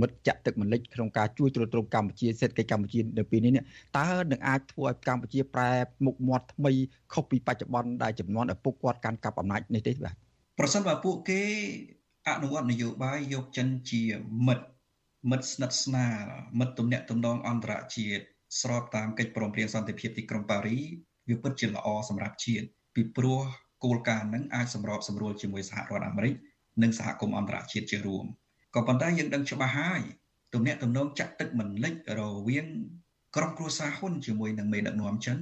មិត្តចាក់ទឹកមិនលិចក្នុងការជួយទ្រទ្រង់កម្ពុជាសេដ្ឋកិច្ចកម្ពុជានៅពេលនេះតើនឹងអាចធ្វើឲ្យកម្ពុជាប្រែមុខមាត់ថ្មីខុសពីបច្ចុប្បន្នដែលចំនួនឪពុកគាត់កាន់កាប់អំណាចនេះទេបាទប្រសិនបើពួកគេ អនុវត្តនយោបាយយកចិនជាមិត្តមិត្តស្និទ្ធស្នាលមិត្តទំនាក់ទំនងអន្តរជាតិស្របតាមកិច្ចព្រមព្រៀងសន្តិភាពទីក្រុងប៉ារីវាពិតជាល្អសម្រាប់ជាតិពីព្រោះគោលការណ៍នឹងអាចសម្របសម្រួលជាមួយសហរដ្ឋអាមេរិកនិងសហគមន៍អន្តរជាតិជារួមក៏ប៉ុន្តែយើងដឹងច្បាស់ហើយទំនាក់ទំនងចាក់ទឹកមិនលិចរវាងក្រុមគ្រួសារហ៊ុនជាមួយនឹងមេដឹកនាំចិន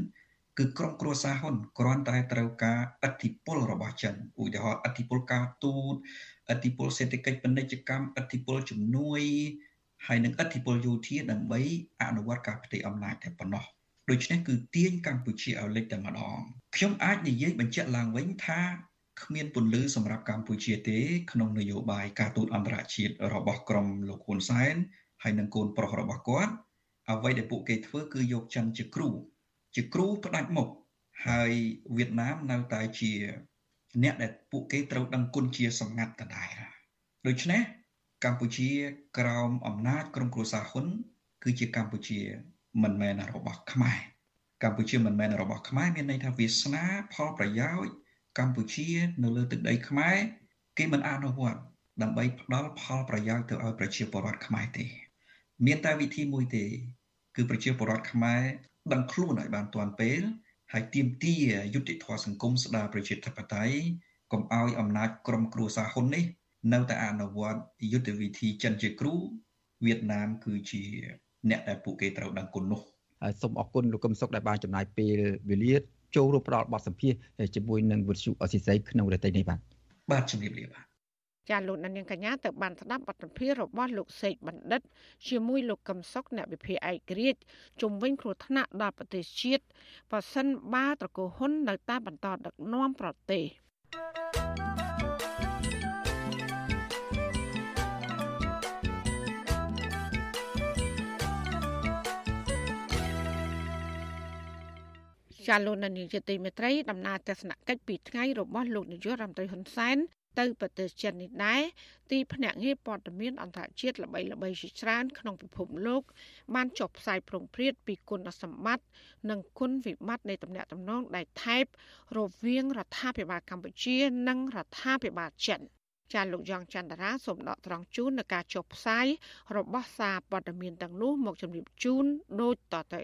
គឺក្រុមគ្រួសារហ៊ុនគ្រាន់តែត្រូវការអធិបុលរបស់ចិនឧទាហរណ៍អធិបុលការទូតអធិបុលសេដ្ឋកិច្ចពាណិជ្ជកម្មអធិបុលជំនួយហើយនិងអធិបុលយោធាដើម្បីអនុវត្តការផ្ទៃអំណាចតែប៉ុណ្ណោះដូច្នេះគឺទាញកម្ពុជាឲ្យលេចតែម្ដងខ្ញុំអាចនិយាយបញ្ជាក់ឡើងវិញថាគ្មានពន្លឺសម្រាប់កម្ពុជាទេ ក្នុងនយោបាយការទូតអន្តរជាតិរបស់ក្រមលោកហ៊ុនសែនហើយនិងកូនប្រុសរបស់គាត់អ្វីដែលពួកគេធ្វើគឺយកចិនជាគ្រូ ជាគ្រូផ្ដាច់មុខហើយវៀតណាមនៅតែជា អ្នកដែលពួកគេត្រូវដឹងគុណជាសម្ងាត់ដដែលដូច្នេះកម្ពុជាក្រោមអំណាចក្រុមគ្រួសារហ៊ុន គឺជាកម្ពុជា មិនមែនរបស់ខ្មែរកម្ពុជាមិនមែនរបស់ខ្មែរមានន័យថាវាសនាផលប្រយោជន៍កម្ពុជា នៅលើទឹកដីខ្មែរគេមិនអនុវត្តដើម្បីផ្ដល់ផលប្រយោជន៍ទៅឲ្យប្រជាពលរដ្ឋខ្មែរទេ មានតែវិធីមួយទេ គឺប្រជាពលរដ្ឋខ្មែរដឹងខ្លួនឲ្យបានទាន់ពេលហើយទាមទារយុត្តិធម៌សង្គមស្ដារប្រជាធិបតេយ្យកុំឲ្យអំណាចក្រុមគ្រួសារហ៊ុននេះ នៅតែអនុវត្តយុទ្ធវិធីចិនជាគ្រូវៀតណាមគឺជា អ្នកដែលពួកគេត្រូវដឹងគុណនោះហើយសូមអរគុណលោកកឹមសុខដែលបានចំណាយពេលវេលាចូលរួមផ្ដល់បទសម្ភាសជាមួយនឹងវិទ្យុអស៊ីសេរីក្នុងរយៈនេះបាទបាទជំរាបលាបាទ ចាលោកនាងកញ្ញាទៅបានស្ដាប់បទសម្ភាសរបស់លោកសេកបណ្ឌិត ជាមួយលោកកឹមសុខអ្នកវិភាគឯករាជ្យជំវិញគ្រោះថ្នាក់ដល់ប្រទេសជាតិប៉ះសិនបាត្រកូលហ៊ុននៅតែបន្តដឹកនាំប្រទេសចាលោកនានីជាទីមេត្រីដំណើរទស្សនកិច្ចពីថ្ងៃរបស់លោកនាយករដ្ឋមន្ត្រីហ៊ុនសែន ទៅប្រទេសចិននេះដែរទីភ្នាក់ងារព័ត៌មានអន្តរជាតិល្បីៗជាច្រើនក្នុងពិភពលោក បានចុះផ្សាយប្រងព្រាតពីគុណសម្បត្តិនិងគុណវិបត្តិនៃទំនាក់ទំនងដែលថែបរវាងរដ្ឋាភិបាលកម្ពុជា និងរដ្ឋាភិបាលចិនចាលោកយ៉ងច័ន្ទរាសូមដកត្រង់ជូននៅការចុះផ្សាយរបស់សារព័ត៌មានទាំងនោះមកជម្រាបជូនដូចតទៅ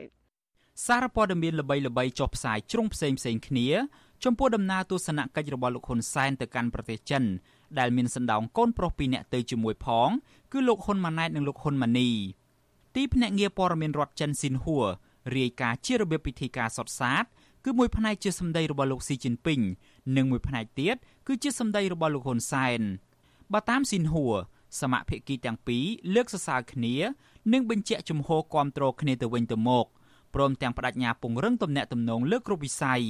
សារព័ត៌មានល្បីៗចុះផ្សាយជ្រុងផ្សេងផ្សេងគ្នា ចំពោះដំណើរទស្សនកិច្ចរបស់លោកហ៊ុនសែនទៅកាន់ប្រទេសចិនដែលមានសណ្ដោងកូនប្រុសពីរនាក់ទៅជាមួយផង គឺលោកហ៊ុនម៉ាណែតនិងលោកហ៊ុនម៉ាណីទីភ្នាក់ងារព័ត៌មានរដ្ឋចិនស៊ីនហួររាយការណ៍ជារបៀបពិធីការសុតសាតគឺមួយផ្នែកជាសម្ដីរបស់លោកស៊ីជីនពីងនិងមួយផ្នែកទៀតគឺជាសម្ដីរបស់លោកហ៊ុនសែនបើតាមស៊ីនហួរសមាភិកីទាំងពីរលើកសរសើរគ្នានិងបញ្ជាក់ជំហរគាំទ្រគ្នាទៅវិញទៅមកព្រមទាំងបដិញ្ញាពង្រឹងទំនាក់ទំនងលើគ្រប់វិស័យ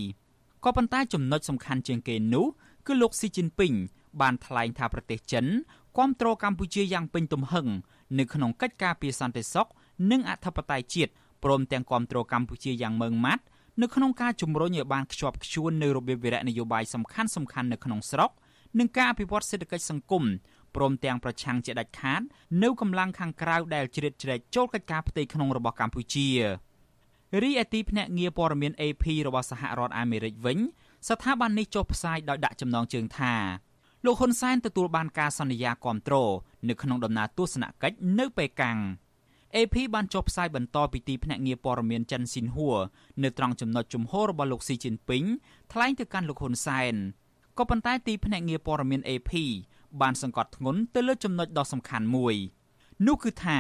ក៏ប៉ុន្តែចំណុចសំខាន់ជាងគេនោះគឺលោកស៊ីជីនពីងបានថ្លែងថាប្រទេសចិនគ្រប់គ្រងកម្ពុជាយ៉ាងពេញទំហឹងនៅក្នុងកិច្ចការពារសន្តិសុខនិងអធិបតេយ្យជាតិព្រមទាំងគ្រប់គ្រងកម្ពុជាយ៉ាងម៉ឺងម៉ាត់នៅក្នុងការជំរុញឲ្យបានខ្ជាប់ខ្ជួននៅរបៀបវិរៈនយោបាយសំខាន់សំខាន់នៅក្នុងស្រុកនិងការអភិវឌ្ឍសេដ្ឋកិច្ចសង្គមព្រមទាំងប្រឆាំងជាដាច់ខាតនៅកម្លាំងខាងក្រៅដែលជ្រៀតជ្រែកចូលកិច្ចការផ្ទៃក្នុងរបស់កម្ពុជា រីឯទីភ្នាក់ងារព័ត៌មាន AP របស់សហរដ្ឋអាមេរិកវិញស្ថាប័ននេះចុះផ្សាយដោយដាក់ចំណងជើងថាលោកហ៊ុនសែនទទួលបានការសន្យាគ្រប់គ្រងនៅក្នុងដំណើរទស្សនកិច្ចនៅប៉េកាំង AP បានចុះផ្សាយបន្តពីទីភ្នាក់ងារព័ត៌មានចិនស៊ីនហួរនៅត្រង់ចំណុចជំហររបស់លោកស៊ីជីនពីងថ្លែងទៅកាន់លោកហ៊ុនសែនក៏ប៉ុន្តែទីភ្នាក់ងារព័ត៌មាន AP បានសង្កត់ធ្ងន់ទៅលើចំណុចដ៏សំខាន់មួយ នោះគឺថា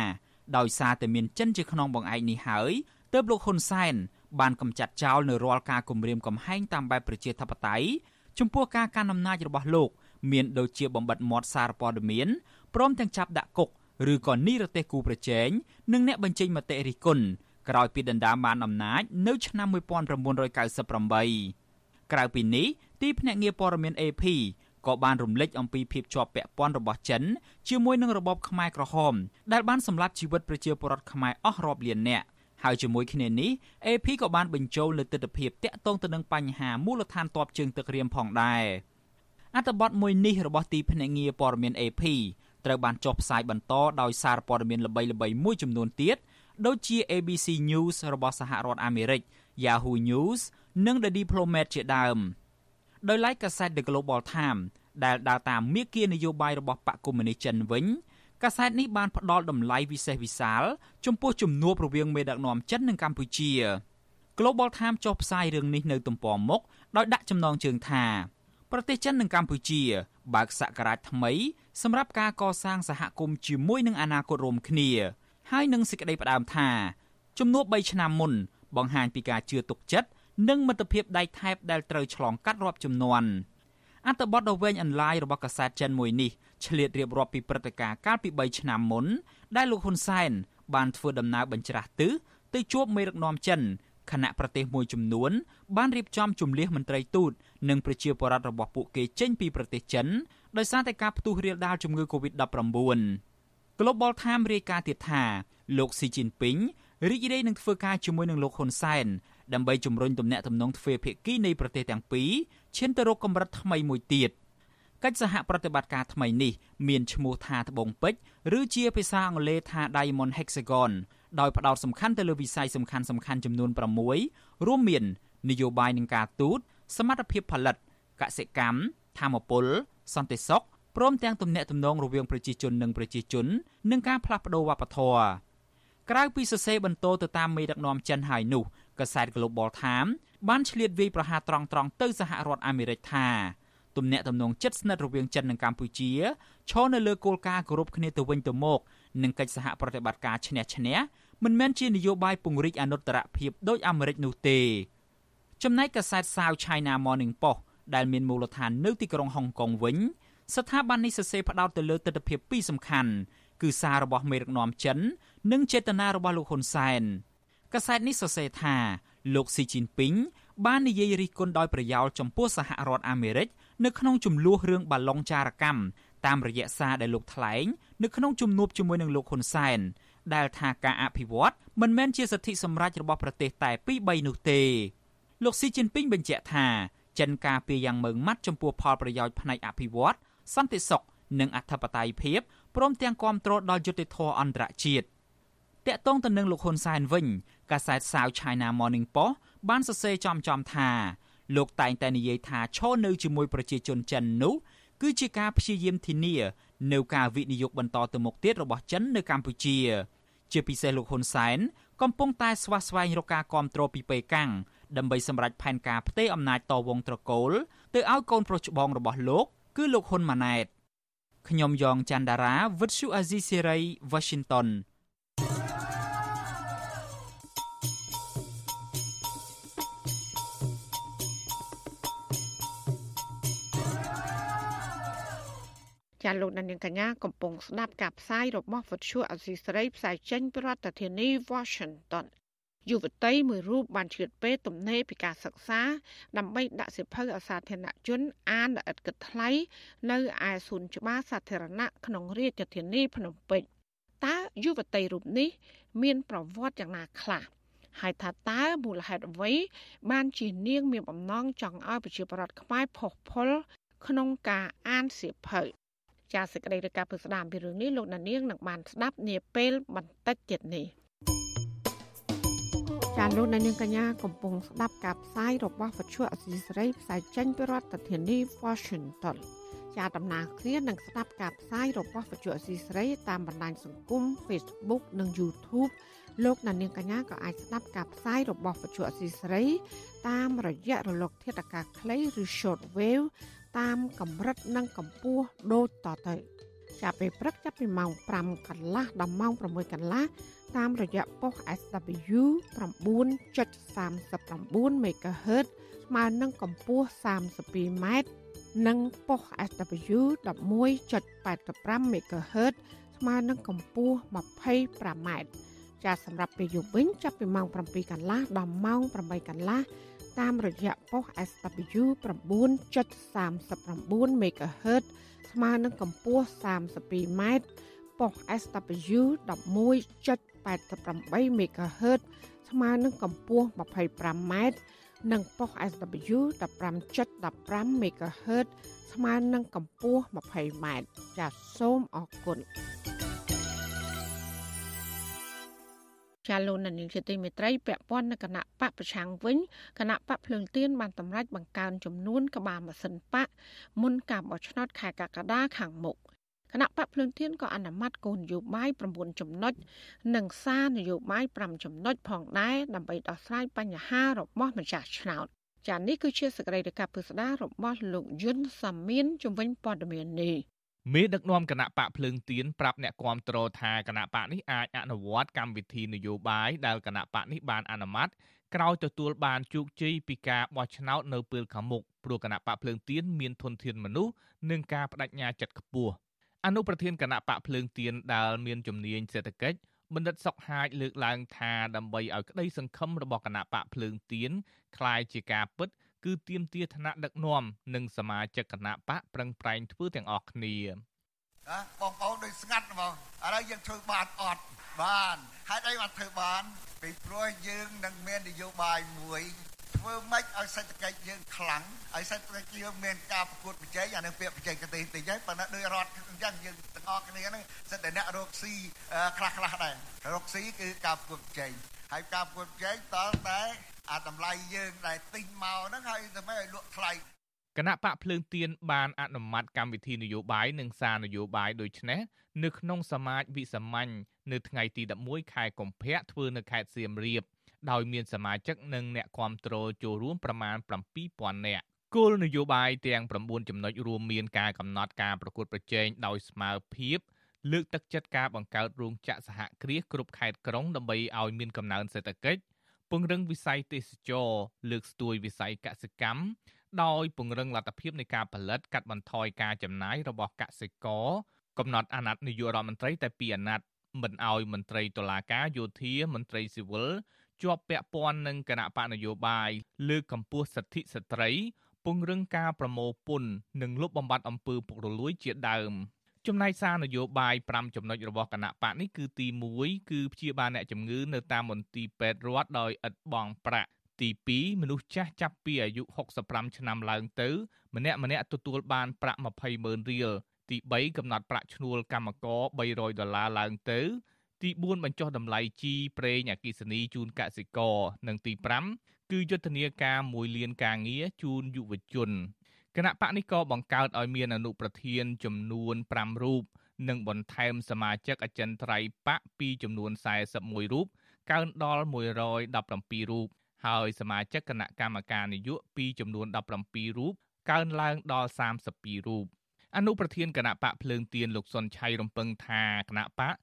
ដោយសារតែមានចិនជាខ្នងបង្អែកនេះហើយ ទើបលោកហ៊ុនសែនបានកំចាត់ចោលនៅរាល់ការគំរាមកំហែងតាមបែបប្រជាធិបតេយ្យចំពោះការកាន់អំណាចរបស់លោក មានដូចជាបំបិតមាត់សារព័ត៌មានព្រមទាំងចាប់ដាក់គុកឬក៏នីរទេសគូប្រជែងនិងអ្នកបញ្ចេញមតិរិះគន់ក្រោយពីដណ្ដើមបានអំណាចនៅឆ្នាំ1998ក្រៅពីនេះទីភ្នាក់ងារព័ត៌មាន AP ក៏បានរំលេចអំពីភាពជាប់ពាក់ព័ន្ធរបស់ចិនជាមួយនឹងរបបខ្មែរក្រហមដែលបានសម្លាប់ជីវិតប្រជាពលរដ្ឋខ្មែរអស់រាប់លាននាក់ ហើយជាមួយគ្នានេះ AP ក៏បានបញ្ចូលលើទស្សនវិជ្ជាតាក់ទងទៅនឹងបញ្ហាមូលដ្ឋានទ័ពជើងទឹករៀមផងដែរអត្ថបទមួយនេះរបស់ទីភ្នាក់ងារព័ត៌មាន AP ត្រូវបានចុះផ្សាយបន្តដោយសារព័ត៌មានល្បីៗមួយចំនួនទៀតដូចជា ABC News របស់សហរដ្ឋអាមេរិក Yahoo News និង The Diplomat ជាដើមដោយឡែកកាសែត The Global Times ដែលដើរតាមមាគ៌ានយោបាយរបស់បកកុម្មុយនីសចិនវិញ កាសែតនេះបានផ្ដល់តម្លៃវិសេសវិសាលចំពោះជំនួបរវាងមេដឹកនាំចិននិងកម្ពុជា Global Times ចុះផ្សាយរឿងនេះនៅទំព័រមុខដោយដាក់ចំណងជើងថាប្រទេសចិននិងកម្ពុជា បើកសក្តារថ្មីសម្រាប់ការកសាងសហគមន៍ជាមួយនឹងអនាគតរួមគ្នា ហើយនឹងសេចក្តីផ្ដើមថាជំនួប3ឆ្នាំមុន បង្ហាញពីការជឿទុកចិត្តនិងមិត្តភាពដៃថែបដែលត្រូវឆ្លងកាត់រាប់ចំនួនអត្ថបទដ៏វែងអន្លាយរបស់កាសែតចិនមួយនេះឆ្លៀតរៀបរាប់ពីព្រឹត្តិការណ៍កាលពី3ឆ្នាំមុន ដែលលោកហ៊ុនសែនបានធ្វើដំណើរបញ្ច្រាស់ទិសទៅជួបមេដឹកនាំចិនគណៈប្រទេសមួយចំនួន បានរៀបចំជំលះមន្ត្រីទូតនិងប្រជាពលរដ្ឋរបស់ពួកគេចេញពីប្រទេសចិនដោយសារតែការផ្ទុះរាលដាលជំងឺ Covid-19 Global Times រាយការណ៍ទៀតថាលោកស៊ីជីនពីងរីករាយនឹងធ្វើការជាមួយនឹងលោកហ៊ុនសែនដើម្បីជំរុញទំនាក់ទំនងទ្វេភាគីនៃប្រទេសទាំងពីរឈានទៅរកកម្រិតថ្មីមួយទៀត។ កិច្ចសហប្រតិបត្តិការថ្មីនេះមានឈ្មោះថាត្បូងពេជ្រឬជាភាសាអង់គ្លេសថា Diamond Hexagon ដោយផ្ដោតសំខាន់ទៅលើវិស័យសំខាន់សំខាន់ចំនួន6រួមមាន នយោបាយនឹងការទូតសមត្ថភាពផលិតកសិកម្មធម្មពលសន្តិសុខព្រមទាំងទំនាក់ទំនងរវាងប្រជាជននិងប្រជាជននិងការផ្លាស់ប្តូរវប្បធម៌ក្រៅពីសរសេរបន្តទៅតាមមេដឹកនាំចិនហើយនោះកាសែត Global Times បានឆ្លៀតវាយប្រហារត្រង់ត្រង់ទៅសហរដ្ឋអាមេរិកថា ទំនាក់ទំនងជិតស្និទ្ធរវាងចិននិងកម្ពុជាឈរនៅលើគោលការណ៍គោរពគ្នាទៅវិញទៅមកនិងកិច្ចសហប្រតិបត្តិការឈ្នះឈ្នះមិនមែនជានយោបាយពង្រីកអនុត្តរភាពដោយអាមេរិកនោះទេចំណែកកាសែត South China Morning Post ដែលមានមូលដ្ឋាននៅទីក្រុងហុងកុងវិញ ស្ថាប័ននេះសរសេរផ្ដោតទៅលើទស្សនវិជ្ជាពីរសំខាន់គឺសាររបស់មេដឹកនាំចិន និងចេតនារបស់លោកហ៊ុនសែនកាសែតនេះសរសេរថាលោកស៊ីជីនពីង បាននិយាយរិះគន់ដោយប្រយោលចំពោះសហរដ្ឋអាមេរិកនៅក្នុងចំនួនរឿងបាឡុងចារកម្មតាមរយៈសារដែលលោកថ្លែងនៅក្នុងជំនួបជាមួយនឹងលោកហ៊ុនសែនដែលថាការអភិវឌ្ឍមិនមែនជាសិទ្ធិសម្រេចរបស់ប្រទេសតែពីរ3នោះទេលោកស៊ីជីនពីងបញ្ជាក់ថាចិនការពារយ៉ាងម៉ឺងម៉ាត់ចំពោះផលប្រយោជន៍ផ្នែកអភិវឌ្ឍសន្តិសុខនិងអធិបតេយ្យភាពព្រមទាំងគាំទ្រដល់យុត្តិធម៌អន្តរជាតិតាក់ទងទៅនឹងលោកហ៊ុនសែនវិញកាសែត South China Morning Post បានសរសេរចំចំថាលោកតែងតែនិយាយថាឈរនៅជាមួយប្រជាជនចិននោះគឺជាការព្យាយាមធានានៅការវិនិយោគបន្តទៅមុខទៀតរបស់ចិននៅកម្ពុជា ជាពិសេសលោកហ៊ុនសែនកំពុងតែស្វាស្វែងរកការគ្រប់គ្រងពីប៉េកាំងដើម្បីសម្រេចផែនការផ្ទេរអំណាចតវងត្រកូល ទៅឲ្យកូនប្រុសច្បងរបស់លោក គឺលោកហ៊ុនម៉ាណែតខ្ញុំយ៉ងច័ន្ទដារាវិទ្យុអាស៊ីសេរី Washington ចាលោកនាងកញ្ញាកំពុងស្ដាប់ការផ្សាយរបស់វិទ្យុអសីស្រីផ្សាយចេញពីរដ្ឋធានី Washington យុវតីមួយរូបបានឆ្លៀតពេលទំនេរពីការសិក្សា ដើម្បីដាក់សិភៅអសាធារណជនអានល្អិតគិតថ្លៃនៅឯសួនច្បារសាធារណៈក្នុងរាជធានីភ្នំពេញតើយុវតីរូបនេះ មានប្រវត្តិយ៉ាងណាខ្លះហើយថាតើមូលហេតុអ្វី បានជានាង មានបំណងចង់ឲ្យប្រជាប្រដ្ឋខ្មែរផុសផុលក្នុងការអានសៀវភៅ ចាសសេចក្តីរាយការណ៍ពីស្ដាមពីរឿងនេះលោកណានៀងនឹងបានស្ដាប់នាពេលបន្តិចទៀតនេះចាលោកនាងកញ្ញាកំពុងស្ដាប់ការផ្សាយរបស់វិទ្យុអសីសេរីផ្សាយចេញពីរដ្ឋធានី Washington ជាដំណើរគ្នានឹងស្ដាប់ការផ្សាយរបស់វិទ្យុអសីសេរីតាមបណ្ដាញសង្គម Facebook និង YouTube លោកនាងកញ្ញាក៏អាចស្ដាប់ការផ្សាយរបស់វិទ្យុអសីសេរីតាមរយៈរលកធាតុអាកាសខ្លីឬ Shortwave តាមកម្រិតនិងកម្ពស់ដូចតទៅ ចាប់ពេលព្រឹកចាប់ពីម៉ោង5កន្លះដល់ម៉ោង6កន្លះតាមរយៈប៉ុស SW 9.39 MHz ស្មើនឹងកម្ពស់32ម៉ែត្រនិងប៉ុស SW 11.85 MHz ស្មើនឹងកម្ពស់25ម៉ែត្រចាសសម្រាប់ពេលយប់វិញចាប់ពីម៉ោង7កន្លះដល់ម៉ោង8កន្លះ តាមរយៈប៉ុស SW 9.39 MHz ស្មើនឹងកម្ពស់32ម៉ែត្រប៉ុស SW 11.88 MHz ស្មើនឹងកម្ពស់25ម៉ែត្រនិងប៉ុស SW 15.15 MHz ស្មើនឹងកម្ពស់20ម៉ែត្រចាសសូមអរគុណ ចាលោកនានីជាទីមេត្រីពាក់ព័ន្ធនឹងគណៈបកប្រឆាំងវិញគណៈបកភ្លើងទៀនបានតម្រាច់បង្កើនចំនួនក្បាលម៉ាស៊ីនបកមុនការបោះឆ្នោតខែកក្កដាខាងមុខគណៈបកភ្លើងទៀនក៏អនុម័តគោលនយោបាយ9ចំណុចនិងសារនយោបាយ5ចំណុចផងដែរដើម្បីដោះស្រាយបញ្ហារបស់ម្ចាស់ឆ្នោតចានេះគឺជាសកម្មភាពពិស្ដាររបស់លោកយុនសាមៀនជំវិញព័ត៌មាននេះ មេដឹកនាំគណៈបកភ្លើងទៀនប្រាប់អ្នកគាំទ្រថាគណៈបកនេះអាចអនុវត្តកម្មវិធីនយោបាយដែលគណៈបកនេះបានអនុម័តក្រោយទទួលបានជោគជ័យពីការបោះឆ្នោតនៅពេលខាងមុខព្រោះគណៈបកភ្លើងទៀនមានធនធានមនុស្សនិងការបដិញ្ញាចិត្តខ្ពស់អនុប្រធានគណៈបកភ្លើងទៀនដែលមានជំនាញសេដ្ឋកិច្ចបណ្ឌិតសុកហាជលើកឡើងថាដើម្បីឲ្យក្តីសង្ឃឹមរបស់គណៈបកភ្លើងទៀនคล้ายជាការពិតគឺ ទៀមទាឋានៈដឹកនាំនិងសមាជិកគណៈបកប្រឹងប្រែងធ្វើទាំងអស់គ្នាណាបងប្អូនដូចស្ងាត់ហ្មងឥឡូវយើងធ្វើបានអត់បានហេតុអីបានធ្វើបានពីព្រោះយើងនឹងមាននយោបាយមួយធ្វើម៉េចឲ្យសេដ្ឋកិច្ចយើងខ្លាំងឲ្យសេដ្ឋកិច្ចយើងមានការប្រកួតប្រជែងអានឹងពាក្យប្រជែងកទេតិចហើយប៉ុន្តែដោយរដ្ឋអញ្ចឹងយើងទាំងអស់គ្នាហ្នឹងសិតតែអ្នករកស៊ីខ្លះខ្លះដែររកស៊ីគឺការប្រកួតប្រជែងហើយការប្រកួតប្រជែងតើតែ អាតម្លៃយើងដែលទិញមកហ្នឹងហើយធ្វើម៉េចឲ្យលក់ថ្លៃគណៈបកភ្លើងទៀនបានអនុម័តកម្មវិធីនយោបាយនិងសារនយោបាយដូចនេះនៅក្នុងសមាជវិសាមញ្ញនៅថ្ងៃទី11ខែកុម្ភៈធ្វើនៅខេត្តសៀមរាបដោយមានសមាជិកនិងអ្នកគាំទ្រចូលរួមប្រមាណ7000នាក់គោលនយោបាយទាំង9ចំណុចរួមមានការកំណត់ការប្រកួតប្រជែងដោយស្មើភាពលើកទឹកចិត្តការបង្កើតរោងចក្រសហគ្រាសគ្រប់ខេត្តក្រុងដើម្បីឲ្យមានកំណើនសេដ្ឋកិច្ច ពង្រឹងវិស័យទេសចរលើកស្ទួយវិស័យកសិកម្មដោយពង្រឹងលទ្ធភាពនៃការផលិតកាត់បន្ថយការចំណាយរបស់កសិករកំណត់អាណត្តិនាយករដ្ឋមន្ត្រីតែពីអាណត្តិមិនឲ្យមន្ត្រីតុលាការយោធាមន្ត្រីស៊ីវិលជាប់ពាក់ព័ន្ធនឹងគណៈបកនយោបាយលើកកម្ពស់សិទ្ធិស្ត្រី ពង្រឹងការប្រមូលពន្ធនិងលុបបំបាត់អំពើពុករលួយជាដើម ចំណែកសារនយោបាយ5ចំណុចរបស់គណៈបកនេះគឺទី1គឺព្យាបាលអ្នកជំងឺនៅតាមមន្ទីរពេទ្យរដ្ឋដោយឥតបង់ប្រាក់ទី2មនុស្សចាស់ចាប់ពីអាយុ65ឆ្នាំឡើងទៅ ម្នាក់ម្នាក់ទទួលបានប្រាក់200000រៀលទី3កំណត់ប្រាក់ឈ្នួលកម្មករ300ដុល្លារឡើងទៅ ទី4បញ្ចុះតម្លៃជីប្រេងអគិសនីជូនកសិករនិងទី5គឺយុទ្ធនាការមួយលានការងារជូនយុវជន គណៈបកនេះក៏បង្កើតឲ្យមានអនុប្រធានចំនួន5រូបនិងបន្ថែមសមាជិកអចិន្ត្រៃយ៍បកពីចំនួន41រូបកើនដល់117រូបហើយសមាជិកគណៈកម្មការនយោបាយពីចំនួន17រូបកើនឡើងដល់32រូបអនុប្រធានគណៈបកភ្លើងទៀនលោកសុនឆៃរំពឹងថាគណៈបក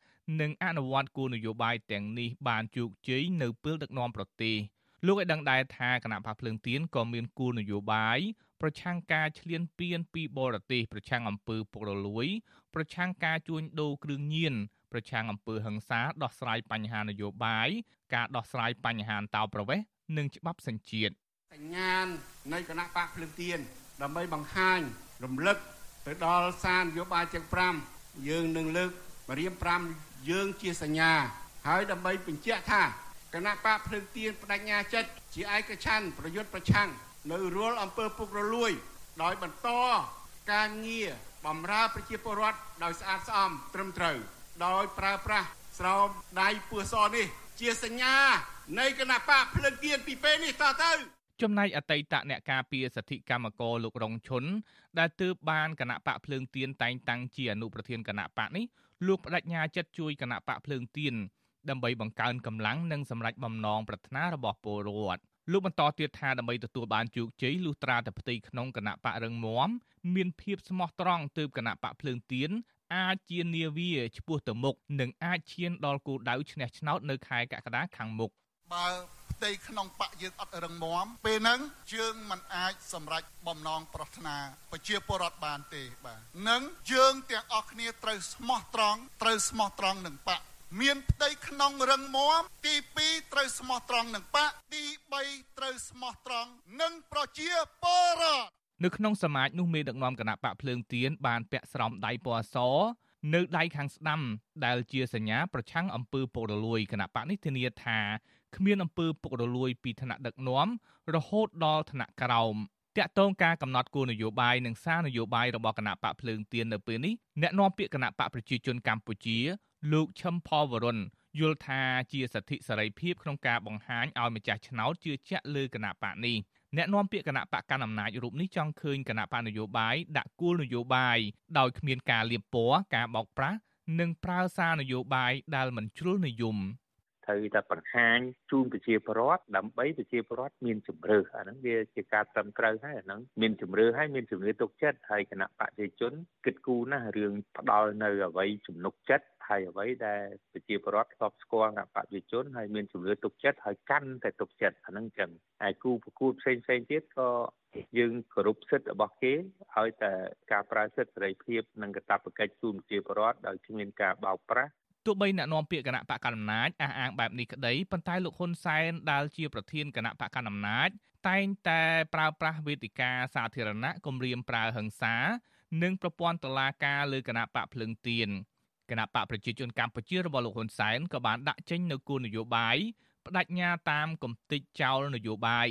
នឹងអនុវត្តគោលនយោបាយទាំងនេះបានជោគជ័យនៅពេលដឹកនាំប្រទេសលោកឲ្យដឹងដែរថាគណៈបកភ្លើងទៀនក៏មានគោលនយោបាយ ប្រឆាំងការឈ្លានពានពីបរទេសប្រឆាំងអំពើពុករលួយ ប្រឆាំងការជួញដូរគ្រឿងញៀនប្រឆាំងអំពើហិង្សាដោះស្រាយបញ្ហានយោបាយការដោះស្រាយបញ្ហាអន្តោប្រវេសន៍និងច្បាប់សញ្ជាតិសញ្ញាណនៃគណៈបកភ្លើងទៀនដើម្បីបង្ហាញរំលឹកទៅដល់សារនយោបាយទាំង5យើងនឹងលើកបរៀម5យើងជាសញ្ញា ហើយដើម្បីបញ្ជាក់ថាគណៈបកភ្លើងទៀនបដិញ្ញាចិត្តជាឯកច្ឆ័ន្ទប្រយុទ្ធប្រឆាំង នៅរាល់អំពើពុករលួយ ដោយបន្តការងារបម្រើប្រជាពលរដ្ឋដោយស្អាតស្អំត្រឹមត្រូវ ដោយប្រើប្រាស់ស្រោមដៃពស់សនេះ ជាសញ្ញានៃគណៈបកភ្លឹងទៀនពីពេលនេះតទៅចំណែកអតីតអ្នកការពារសិទ្ធិកម្មករលោករងឈុនដែលទើបបានគណៈបកភ្លើងទៀនតែងតាំងជាអនុប្រធានគណៈបកនេះលោកបដិញ្ញាចិត្តជួយគណៈបកភ្លើងទៀនដើម្បីបង្កើនកម្លាំងនិងសម្រេចបំណងប្រាថ្នារបស់ពលរដ្ឋ លោកបន្តទៀតថាដើម្បីទទួលបានជោគជ័យលុះត្រាតែផ្ទៃក្នុងគណៈបករឹងមាំមានភាពស្មោះត្រង់ទើបគណៈបកភ្លើងទៀនអាចជានាវាឆ្ពោះទៅមុខនិងអាចឈានដល់គោលដៅឈ្នះឆ្នោតនៅខែកក្កដាខាងមុខបើផ្ទៃក្នុងបកយើងអត់រឹងមាំពេលហ្នឹងយើងមិនអាចសម្រេចបំណងប្រាថ្នាប្រជាពលរដ្ឋបានទេបាទនឹងយើងទាំងអស់គ្នាត្រូវស្មោះត្រង់ត្រូវស្មោះត្រង់នឹងបក មានផ្ទៃក្នុងរឹងមាំទី2ត្រូវស្មោះត្រង់នឹងបកទី3ត្រូវស្មោះត្រង់នឹងប្រជាពលរដ្ឋនៅក្នុងសមាជនោះមេដឹកនាំគណៈបកភ្លើងទៀនបានពាក់ស្រោមដៃពណ៌សនៅដៃខាងស្ដាំដែលជាសញ្ញាប្រឆាំងអំពើពុករលួយគណៈបកនេះធានាថាគ្មានអំពើពុករលួយពីថ្នាក់ដឹកនាំរហូតដល់ថ្នាក់ក្រោមតាក់ទងការកំណត់គោលនយោបាយនិងសារនយោបាយរបស់គណៈបកភ្លើងទៀននៅពេលនេះអ្នកនាំពាក្យគណៈបកប្រជាជនកម្ពុជា លោកឈឹមផលវរុនយល់ថាជាសិទ្ធិសេរីភាពក្នុងការបង្ហាញឲ្យម្ចាស់ឆ្នោតជឿជាក់លើគណៈបកនេះអ្នកនាំពាក្យគណៈបកកណ្ដាលអំណាចរូបនេះចង់ឃើញគណៈបកនយោបាយដាក់គោលនយោបាយដោយគ្មានការលៀបពណ៌ការបោកប្រាស់និងប្រើសារនយោបាយដែលមិនជ្រុលនិយមត្រូវតែបង្ហាញជូនប្រជាពលរដ្ឋដើម្បីប្រជាពលរដ្ឋមានជំរឿអាហ្នឹងវាជាការត្រឹមត្រូវហើយអាហ្នឹងមានជំរឿហើយមានជំនឿទុកចិត្តហើយគណៈបព្វជិជនគិតគូរណាស់រឿងផ្ដល់នៅអ្វីជំនុកចិត្ត ហើយអ្វីដែលប្រជាពលរដ្ឋធ្លាប់ស្គាល់គណៈបព្វជិជនហើយមានជំនឿទុកចិត្តហើយកាន់តែទុកចិត្តអាហ្នឹងចឹងហើយគូប្រកួតផ្សេងផ្សេងទៀតក៏យើងគោរពសិទ្ធិរបស់គេឲ្យតែការប្រើសិទ្ធិសេរីភាពនិងកាតព្វកិច្ចជូនប្រជាពលរដ្ឋដោយគ្មានការបោកប្រាស់ទោះបីអ្នកនាំពាក្យគណៈបកកណ្ដាលអំណាចអះអាងបែបនេះក្តីប៉ុន្តែលោកហ៊ុនសែនដែលជាប្រធានគណៈបកកណ្ដាលអំណាចតែងតែប្រើប្រាស់វេទិកាសាធារណៈគំរាមប្រើហិង្សា និងប្រព័ន្ធតុលាការលើគណៈបកភ្លឹងទៀន គណៈបកប្រជាជនកម្ពុជារបស់លោកហ៊ុនសែនក៏បានដាក់ចេញនូវគោលនយោបាយបដិញ្ញាតាមកំតិចចោលនយោបាយ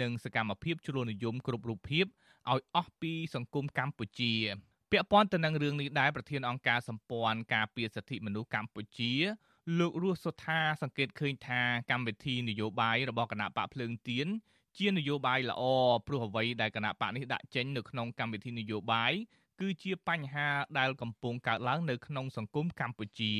និងសកម្មភាពជ្រុលនិយមគ្រប់រូបភាពឲ្យអស់ពីសង្គមកម្ពុជាពាក់ព័ន្ធទៅនឹងរឿងនេះដែរប្រធានអង្គការសម្ព័ន្ធការពារសិទ្ធិមនុស្សកម្ពុជាលោករស់សុថាសង្កេតឃើញថាកម្មវិធីនយោបាយរបស់គណៈបកភ្លើងទៀនជានយោបាយល្អព្រោះអ្វីដែលគណៈបកនេះដាក់ចេញនៅក្នុងកម្មវិធីនយោបាយ គឺជាបញ្ហាដែលកំពុងកើតឡើងនៅក្នុងសង្គមកម្ពុជា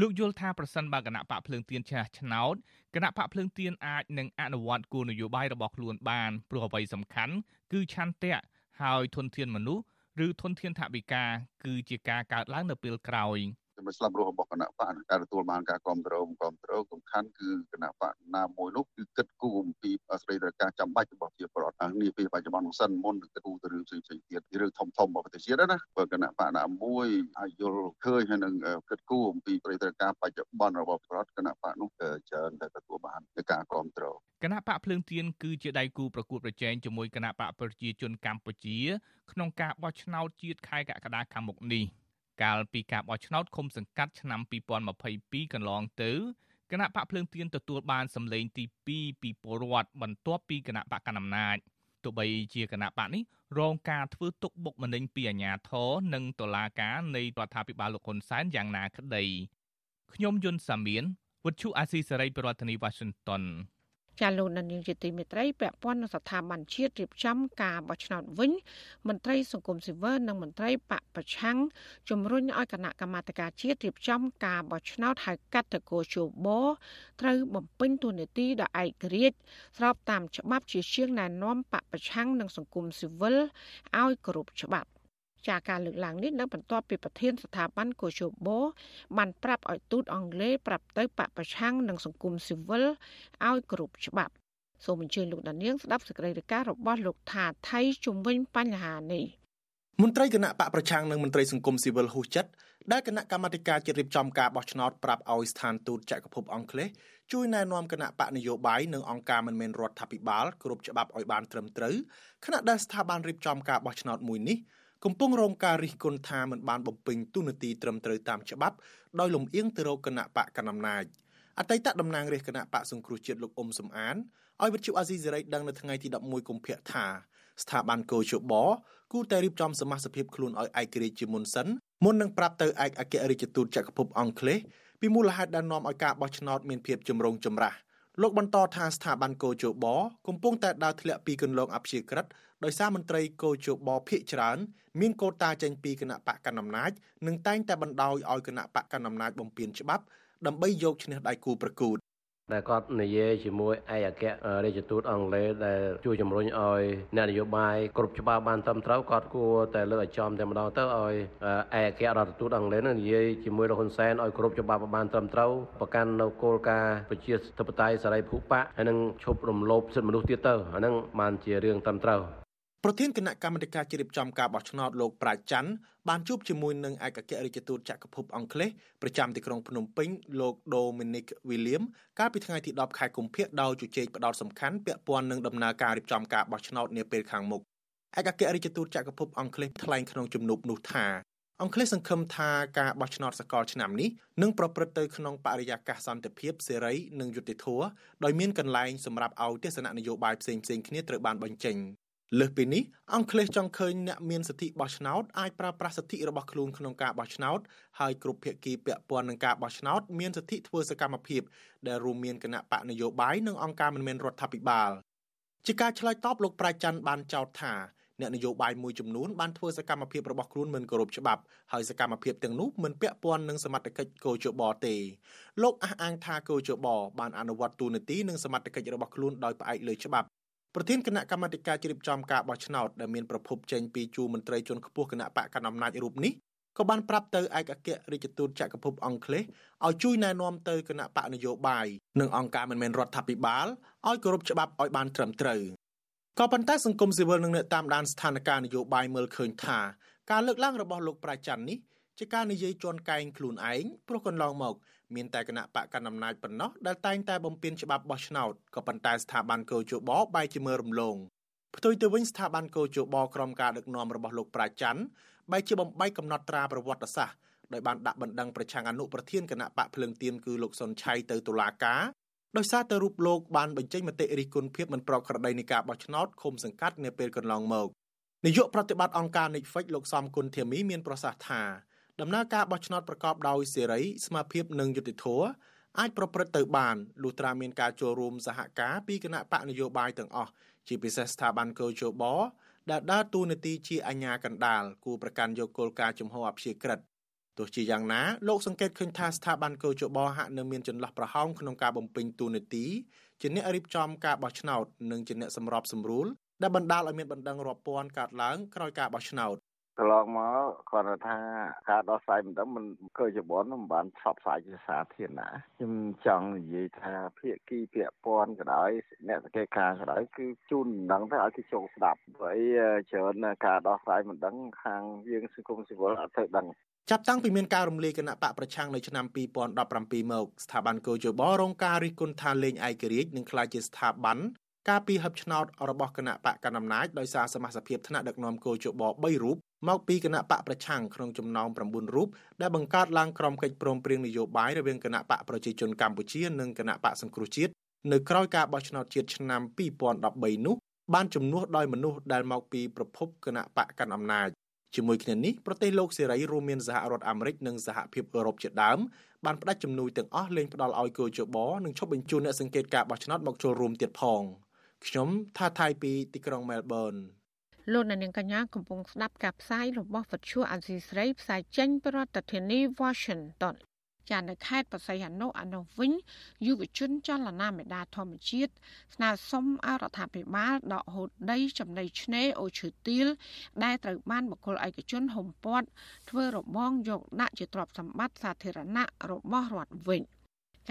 លោកយល់ថាប្រសិនបើគណៈបកភ្លើងទៀនឆ្នះឆ្នោតគណៈបកភ្លើងទៀនអាចនឹងអនុវត្តគោលនយោបាយរបស់ខ្លួនបានព្រោះអ្វីសំខាន់គឺឆន្ទៈហើយធនធានមនុស្សឬធនធានថវិកាគឺជាការកើតឡើងនៅពេលក្រោយ។ ចំណុចស្លាប់រស់របស់គណៈបកការទទួលបានការគ្រប់គ្រងគ្រប់គ្រងសំខាន់គឺគណៈបកណាមួយនោះគឺគិតគូរអំពីស្ដីដល់ការចាំបាច់របស់ជាប្រវត្តិនាពេលបច្ចុប្បន្ននោះសិនមុននឹងគិតគូរទៅរឿងផ្សេងផ្សេងទៀតរឿងធំធំរបស់ប្រទេសជាតិណាបើគណៈបកណាមួយអាចយល់ឃើញហើយនឹងគិតគូរអំពីប្រតិការបច្ចុប្បន្នរបស់ប្រវត្តិគណៈបកនោះច្រើនតែទទួលបានការគ្រប់គ្រងគណៈបកភ្លើងទៀនគឺជាដៃគូប្រកួតប្រជែងជាមួយគណៈបកប្រជាជនកម្ពុជា ក្នុងការបោះឆ្នោតជាតិខែកក្កដាខាងមុខនេះ។ កាលពីការបោះឆ្នោតឃុំសង្កាត់ឆ្នាំ2022កន្លងទៅគណៈបកភ្លើងទៀនទទួលបានសម្លេងទី2ពីពលរដ្ឋបន្ទាប់ពីគណៈបកកណ្ដាលអំណាចទោះបីជាគណៈបកនេះរងការធ្វើទុកបុកម្នេញពីអាជ្ញាធរនិងតុលាការនៃរដ្ឋាភិបាលលោកហ៊ុនសែនយ៉ាងណាក្តីខ្ញុំយុនសាមៀនវិទ្យុអាស៊ីសេរីប្រធានាធិបតី Washington ចាលោកនាងជាទីមេត្រីពាក់ព័ន្ធនឹងស្ថាប័នជាតិរៀបចំការបោះឆ្នោតវិញ មន្ត្រីសង្គមស៊ីវិលនិងមន្ត្រីបកប្រឆាំងជំរុញឲ្យគណៈកម្មាធិការជាតិរៀបចំការបោះឆ្នោតហៅកាត់តកោជបត្រូវបំពេញតួនាទីដ៏ឯករាជ្យស្របតាមច្បាប់ជាជាងណែនាំបកប្រឆាំងនិងសង្គមស៊ីវិលឲ្យគោរពច្បាប់ ចាការលើកឡើងនេះនៅបន្ទាប់ពីប្រធានស្ថាប័នកោជបបានប្រាប់ឲ្យទូតអង់គ្លេសប្រាប់ទៅបពប្រឆាំងនិងសង្គមស៊ីវិលឲ្យគ្រប់ច្បាប់សូមអញ្ជើញលោកដានៀងស្ដាប់សេចក្តីរាយការណ៍របស់លោកថាថៃជំវិញបញ្ហានេះមន្ត្រីគណៈបកប្រឆាំងនិងមន្ត្រីសង្គមស៊ីវិលហ៊ូចិត្តដែលគណៈកម្មាធិការជាតិរៀបចំការបោះឆ្នោតប្រាប់ឲ្យស្ថានទូតចក្រភពអង់គ្លេសជួយណែនាំគណៈបកនយោបាយនិងអង្គការមិនមែនរដ្ឋាភិបាលគ្រប់ច្បាប់ឲ្យបានត្រឹមត្រូវខណៈដែលស្ថាប័នរៀបចំការបោះឆ្នោតមួយនេះ កំពុងរងការរិះគន់ថាមិនបានបំពេញទូនាទីត្រឹមត្រូវតាមច្បាប់ដោយលំអៀងទៅរកគណៈបកកណ្ដាលអំណាចអតីតតំណាងរាជគណៈបកសង្គ្រោះជាតិលោកអ៊ុំសំអានឲ្យវិទ្យុអាស៊ីសេរីដឹងនៅថ្ងៃទី11កុម្ភៈថាស្ថាប័នកោជបគូតែរៀបចំសមាជិកខ្លួនឲ្យឯករាជ្យជាមុនសិនមុននឹងប្រាប់ទៅឯកអគ្គរដ្ឋទូតចក្រភពអង់គ្លេសពីមូលហេតុដែលនាំឲ្យការបោះឆ្នោតមានភាពចម្រូងចម្រាសលោកបន្តថាស្ថាប័នកោជបកំពុងតែដើរធ្លាក់ពីគន្លងអព្យាក្រឹត ដោយសារមន្ត្រីកោជបភាកច្រើន មានកូតាចេញពីគណៈបកកណ្ដាលអំណាចនិងតែងតែបណ្ដោយឲ្យគណៈបកកណ្ដាលអំណាចបំពេញច្បាប់ដើម្បីយកឈ្នះដៃគូប្រកួតដែលគាត់និយាយជាមួយឯកអគ្គរដ្ឋទូតអង់គ្លេសដែលជួយជំរុញឲ្យអ្នកនយោបាយគ្រប់ច្បាប់បានត្រឹមត្រូវគាត់គួរតែលើកឲ្យចំតែម្ដងទៅឲ្យឯកអគ្គរដ្ឋទូតអង់គ្លេសនឹងនិយាយជាមួយលោកហ៊ុនសែនឲ្យគ្រប់ច្បាប់បានត្រឹមត្រូវប្រកាន់នៅគោលការណ៍ប្រជាធិបតេយ្យសេរីភូប៉ាហើយនឹងឈប់រំលោភសិទ្ធិមនុស្សទៀតទៅអានឹងបានជារឿងត្រឹមត្រូវ ប្រធានគណៈកម្មាធិការជ្រៀបចំការបោះឆ្នោតលោកប្រាជ្ញច័ន្ទបានជួបជាមួយនឹងឯកអគ្គរដ្ឋទូតចក្រភពអង់គ្លេសប្រចាំទីក្រុងភ្នំពេញលោក Dominic William កាលពីថ្ងៃទី10ខែកុម្ភៈដោយជជែកផ្ដោតសំខាន់ពាក់ព័ន្ធនឹងដំណើរការរៀបចំការបោះឆ្នោតនាពេលខាងមុខឯកអគ្គរដ្ឋទូតចក្រភពអង់គ្លេសថ្លែងក្នុងជំនួបនោះថាអង់គ្លេសសង្ឃឹមថាការបោះឆ្នោតសកលឆ្នាំនេះនឹងប្រព្រឹត្តទៅក្នុងបរិយាកាសសន្តិភាពសេរីនិងយុត្តិធម៌ដោយមានកន្លែងសម្រាប់ឲ្យទស្សនៈនយោបាយផ្សេងៗគ្នាត្រូវបានបញ្ចេញ លើសពីនេះអង់គ្លេសចង់ឃើញអ្នកមានសិទ្ធិបោះឆ្នោតអាចប្រើប្រាស់សិទ្ធិរបស់ខ្លួនក្នុងការបោះឆ្នោតហើយគ្រប់ភាគីពាក់ព័ន្ធនឹងការបោះឆ្នោតមានសិទ្ធិធ្វើសកម្មភាពដែលរួមមានគណៈបកនយោបាយនិងអង្គការមិនមែនរដ្ឋាភិបាលជាការឆ្លើយតបលោកប្រាច័ន្ទបានចោទថាអ្នកនយោបាយមួយចំនួនបានធ្វើសកម្មភាពរបស់ខ្លួនមិនគោរពច្បាប់ហើយសកម្មភាពទាំងនោះមិនពាក់ព័ន្ធនឹងសមត្ថកិច្ចកោជបទេលោកអះអាងថាកោជបបានអនុវត្តទូនាទីនិងសមត្ថកិច្ចរបស់ខ្លួនដោយផ្អែកលើច្បាប់ ប្រធានគណៈកម្មាធិការជ្រៀបចំការបោះឆ្នោតដែលមានប្រភពចេញពីជួរមន្ត្រីជាន់ខ្ពស់គណៈបកកណ្ដាលអំណាចរូបនេះក៏បានប្រាប់ទៅឯកអគ្គរដ្ឋទូតចក្រភពអង់គ្លេសឲ្យជួយណែនាំទៅគណៈបកនយោបាយនិងអង្គការមិនមែនរដ្ឋាភិបាលឲ្យគោរពច្បាប់ឲ្យបានត្រឹមត្រូវក៏ប៉ុន្តែសង្គមស៊ីវិលនិងអ្នកតាមដានស្ថានភាពនយោបាយមើលឃើញថាការលើកឡើងរបស់លោកប្រាច័ន្ទនេះជាការនិយាយជន់កែងខ្លួនឯងព្រោះកន្លងមក មានតែគណៈបកកណ្ដាលអំណាចប៉ុណ្ណោះដែលតែងតែបំពេញច្បាប់បោះឆ្នោតក៏ប៉ុន្តែស្ថាប័នកោជបបែរជាមើលរំលងផ្ទុយទៅវិញស្ថាប័នកោជបក្រុមការដឹកនាំរបស់លោកប្រាច័ន្ទបែរជាបំបីកំណត់ត្រាប្រវត្តិសាស្ត្រដោយបានដាក់បណ្ដឹងប្រឆាំងអនុប្រធានគណៈបកភ្លើងទៀនគឺលោកសុនឆៃទៅតុលាការដោយសារតែរូបលោកបានបញ្ចេញមតិរិះគន់ភាពមិនប្រក្រតីនៃការបោះឆ្នោតឃុំសង្កាត់នាពេលកន្លងមកនាយកប្រតិបត្តិអង្គការ Netflix លោកសំគុណធាមីមានប្រសាសន៍ថា ដំណើរការបោះឆ្នោតប្រកបដោយសេរីស្មារតីនិងយុត្តិធម៌អាចប្រព្រឹត្តទៅបានលុះត្រាមានការចូលរួមសហការពីគណៈបកនយោបាយទាំងអស់ជាពិសេសស្ថាប័នកោជបដែលដើរតួនាទីជាអាជ្ញាកណ្ដាលគូប្រកាន់យកគោលការណ៍ជំហរអព្យាក្រឹតទោះជាយ៉ាងណាលោកសង្កេតឃើញថាស្ថាប័នកោជបហាក់នៅមានចន្លោះប្រហោងក្នុងការបំពេញតួនាទីជាអ្នករៀបចំការបោះឆ្នោតនិងជាអ្នកសម្របសម្រួលដែលបណ្ដាលឲ្យមានបណ្ដឹងរាប់ពាន់កើតឡើងក្រោយការបោះឆ្នោត កន្លងមកគាត់ថាការដោះស្រាយមិនដឹងមិនកើចបនមិនបានផ្សព្វផ្សាយជាសាធារណៈខ្ញុំចង់និយាយថាភាគីពាក់ព័ន្ធក៏ដោយអ្នកសង្កេតការណ៍ក៏ដោយគឺជូនមិនដឹងទៅឲ្យគេចូលស្ដាប់ព្រោះច្រើនការដោះស្រាយមិនដឹងខាងយើងសង្គមស៊ីវិលអត់ទៅដឹងចាប់តាំងពីមានការរំលាយគណៈបកប្រឆាំងនៅឆ្នាំ2017មកស្ថាប័នកោជបរងការរិះគន់ថាលេងឯករាជ្យនិងក្លាយជាស្ថាប័ន ការពីហឹបឆ្នោតរបស់គណៈបកកណ្ដាលអំណាចដោយសារសមាជិកថ្នាក់ដឹកនាំគោជប3រូបមកពីគណៈបកប្រឆាំងក្នុងចំណោម9រូបដែលបង្កើតឡើងក្រុមកិច្ចព្រមព្រៀងនយោបាយរវាងគណៈបកប្រជាជនកម្ពុជានិងគណៈបកសង្គ្រោះជាតិនៅក្រោយការបោះឆ្នោតជាតិឆ្នាំ2013នោះបានជំនួសដោយមនុស្សដែលមកពីប្រភពគណៈបកកាន់អំណាចជាមួយគ្នានេះប្រទេសលោកសេរីរួមមានសហរដ្ឋអាមេរិកនិងសហភាពអឺរ៉ុបជាដើមបានផ្ដាច់ជំនួយទាំងអស់លែងផ្ដល់ឲ្យគូជបនិងឈប់បញ្ជូនអ្នកសង្កេតការបោះឆ្នោតមកចូលរួមទៀតផង ខ្ញុំថាថៃពីទីក្រុងមែលប៊នលោកអ្នកនាងកញ្ញាកំពុងស្ដាប់ការផ្សាយរបស់វិទ្យុអាស៊ីស្រីផ្សាយចេញពីរដ្ឋធានី Washington ចានៅខេត្តបរសៃអនុអនុវិញយុវជនចលនាមេដាធម្មជាតិស្នើសុំអរដ្ឋាភិបាលដកហូតដីចំណីឆ្នេរអូឈើទាលដែលត្រូវបានបុគ្គលឯកជនហុំព័ទ្ធធ្វើរបងយកដាក់ជាទ្រព្យសម្បត្តិសាធារណៈរបស់រដ្ឋវិញ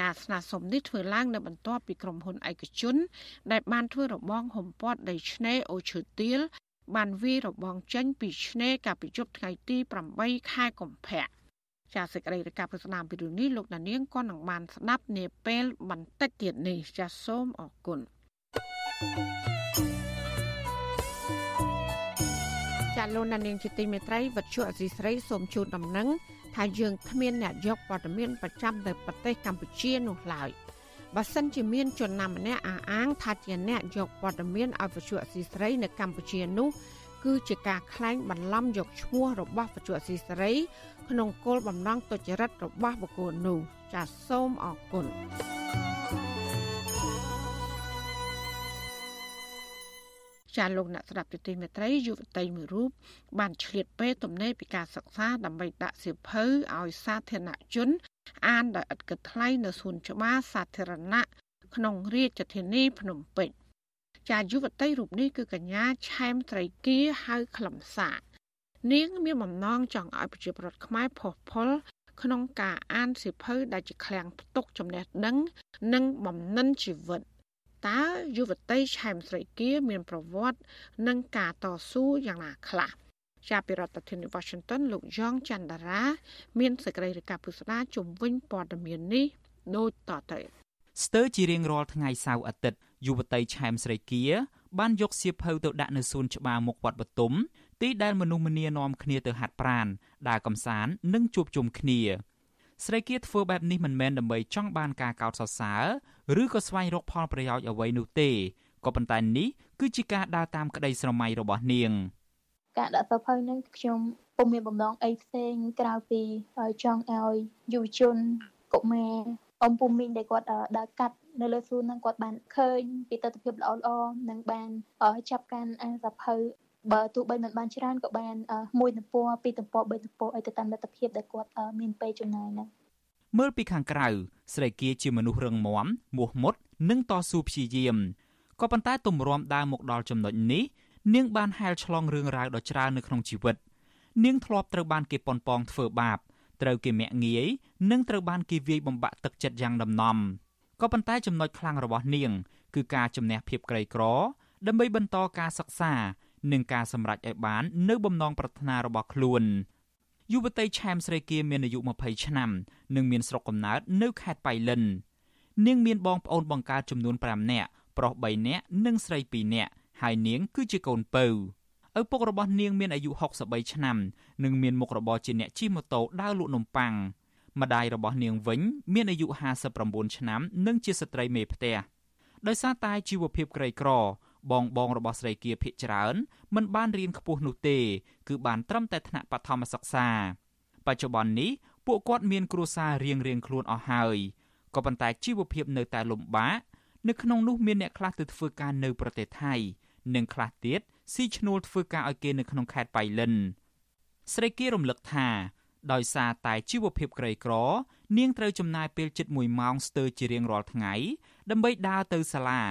ការស្នើសុំនេះធ្វើឡើងនៅបន្ទាប់ពីក្រុមហ៊ុនឯកជន ដែលបានធ្វើរបងហុំព័ទ្ធដីឆ្នេរអូឈើទាលបានវាយរបងចេញពីឆ្នេរកាលពីយប់ថ្ងៃទី8ខែកុម្ភៈចាសសេចក្តីរាយការណ៍ពីស្នាមពីរឿងនេះលោកដានៀងក៏នឹងបានស្ដាប់នាពេលបន្តិចទៀតនេះចាសសូមអរគុណចាលោកដានៀងជាទីមេត្រីវັດឈុអសីស្រីសូមជូនដំណឹង ថាយើងគ្មានអ្នកយកព័ត៌មានប្រចាំនៅប្រទេសកម្ពុជានោះឡើយបើសិនជាមានជនណាម្នាក់អះអាងថាជាអ្នកយកព័ត៌មានឲ្យវិទ្យុអសីស្រីនៅកម្ពុជានោះគឺជាការក្លែងបន្លំយកឈ្មោះរបស់វិទ្យុអសីស្រី ក្នុងគោលបំណងទុច្ចរិតរបស់បុគ្គលនោះចាសសូមអរគុណ ចាលោកអ្នកស្ដាប់ទទីមេត្រីយុវតីមួយរូបបានឆ្លៀតពេលទំនេរពីការសិក្សាដើម្បីដាក់សៀវភៅឲ្យសាធារណជន អានដោយឥតគិតថ្លៃនៅសួនច្បារសាធារណៈក្នុងរាជធានីភ្នំពេញចាយុវតីរូបនេះគឺកញ្ញាឆែមត្រីគា ហៅខ្លឹមសានាងមានបំណងចង់ឲ្យប្រជាពលរដ្ឋខ្មែរផុសផុលក្នុងការអានសៀវភៅដែលជាឃ្លាំងផ្ទុកចំណេះដឹង និងបំណិនជីវិត តើយុវតីឆែមស្រីគាមានប្រវត្តិនិងការតស៊ូយ៉ាងណាខ្លះជាពីរដ្ឋធានី Washington លោកយ៉ងច័ន្ទរា មានសេចក្តីរាយការណ៍ពុស្ដាជំវិញព័ត៌មាននេះដូចតទៅស្ទើរជារៀងរាល់ថ្ងៃសៅរ៍អាទិត្យយុវតីឆែមស្រីគាបានយកសៀវភៅទៅដាក់នៅសួនច្បារមុខវត្តបទុមទីដែលមនុស្សម្នានាំគ្នាទៅហាត់ប្រាណដើរកម្សាន្តនិងជួបជុំគ្នា ស្រីគាធ្វើបែបនេះមិនមែនដើម្បីចង់បានការកោតសរសើរឬក៏ស្វែងរកផលប្រយោជន៍អ្វីនោះទេក៏ប៉ុន្តែនេះគឺជាការដើរតាមក្តីស្រមៃរបស់នាងការដាក់សភៅនឹងខ្ញុំពុំមានបំណងអីផ្សេងក្រៅពីចង់ឲ្យយុវជនកុមារអ៊ំពុំមីងដែលគាត់ដើរកាត់នៅលើសួនហ្នឹងគាត់បានឃើញពីទស្សនវិជ្ជាល្អល្អនិងបានចាប់កាន់អាសភៅ បើទោះបីមិនបានច្រើនក៏បានមួយទំព័រពីរទំព័របីទំព័រឲ្យទៅតាមលទ្ធភាពដែលគាត់មានពេលចំណាយហ្នឹងមើលពីខាងក្រៅស្រីគាជាមនុស្សរឹងមាំមោះមុត និងតស៊ូព្យាយាមក៏ប៉ុន្តែទម្រាំដើរមកដល់ចំណុចនេះនាងបានហែលឆ្លងរឿងរ៉ាវដ៏ច្រើននៅក្នុងជីវិត នាងធ្លាប់ត្រូវបានគេប៉ុនប៉ងធ្វើបាបត្រូវគេមាក់ងាយនិងត្រូវបានគេវាយបំបាក់ទឹកចិត្តយ៉ាងដំណំក៏ប៉ុន្តែចំណុចខ្លាំងរបស់នាង គឺការជំនះភាពក្រីក្រដើម្បីបន្តការសិក្សា និងការសម្រេចឲ្យបាននៅបំណងប្រាថ្នារបស់ខ្លួនយុវតីឆែមស្រីគាមានអាយុ20ឆ្នាំនិងមានស្រុកកំណើតនៅខេត្តបៃលិននាងមានបងប្អូនបង្កើតចំនួន5នាក់ប្រុស3នាក់និងស្រី2នាក់ហើយនាងគឺជាកូនពៅឪពុករបស់នាងមានអាយុ63ឆ្នាំនិងមានមុខរបរជាអ្នកជិះម៉ូតូដើរលក់នំប៉័ងម្ដាយរបស់នាងវិញមានអាយុ59ឆ្នាំនិងជាស្ត្រីមេផ្ទះដោយសារតែជីវភាពក្រីក្រ បងបងរបស់ស្រីគាភិកច្រើនមិនបានរៀនខ្ពស់នោះទេ គឺបានត្រឹមតែថ្នាក់បឋមសិក្សា បច្ចុប្បន្ននេះពួកគាត់មានគ្រួសាររៀងរៀងខ្លួនអស់ហើយក៏ប៉ុន្តែជីវភាពនៅតែលំបាកនៅក្នុងនោះមានអ្នកខ្លះទៅធ្វើការនៅប្រទេសថៃនិងខ្លះទៀតស៊ីឈ្នួលធ្វើការឲ្យគេនៅក្នុងខេត្តបៃលិនស្រីគារំលឹកថាដោយសារតែជីវភាពក្រីក្រ នាងត្រូវចំណាយពេលជិត1ម៉ោងស្ទើរជារៀងរាល់ថ្ងៃដើម្បីដើរទៅសាលា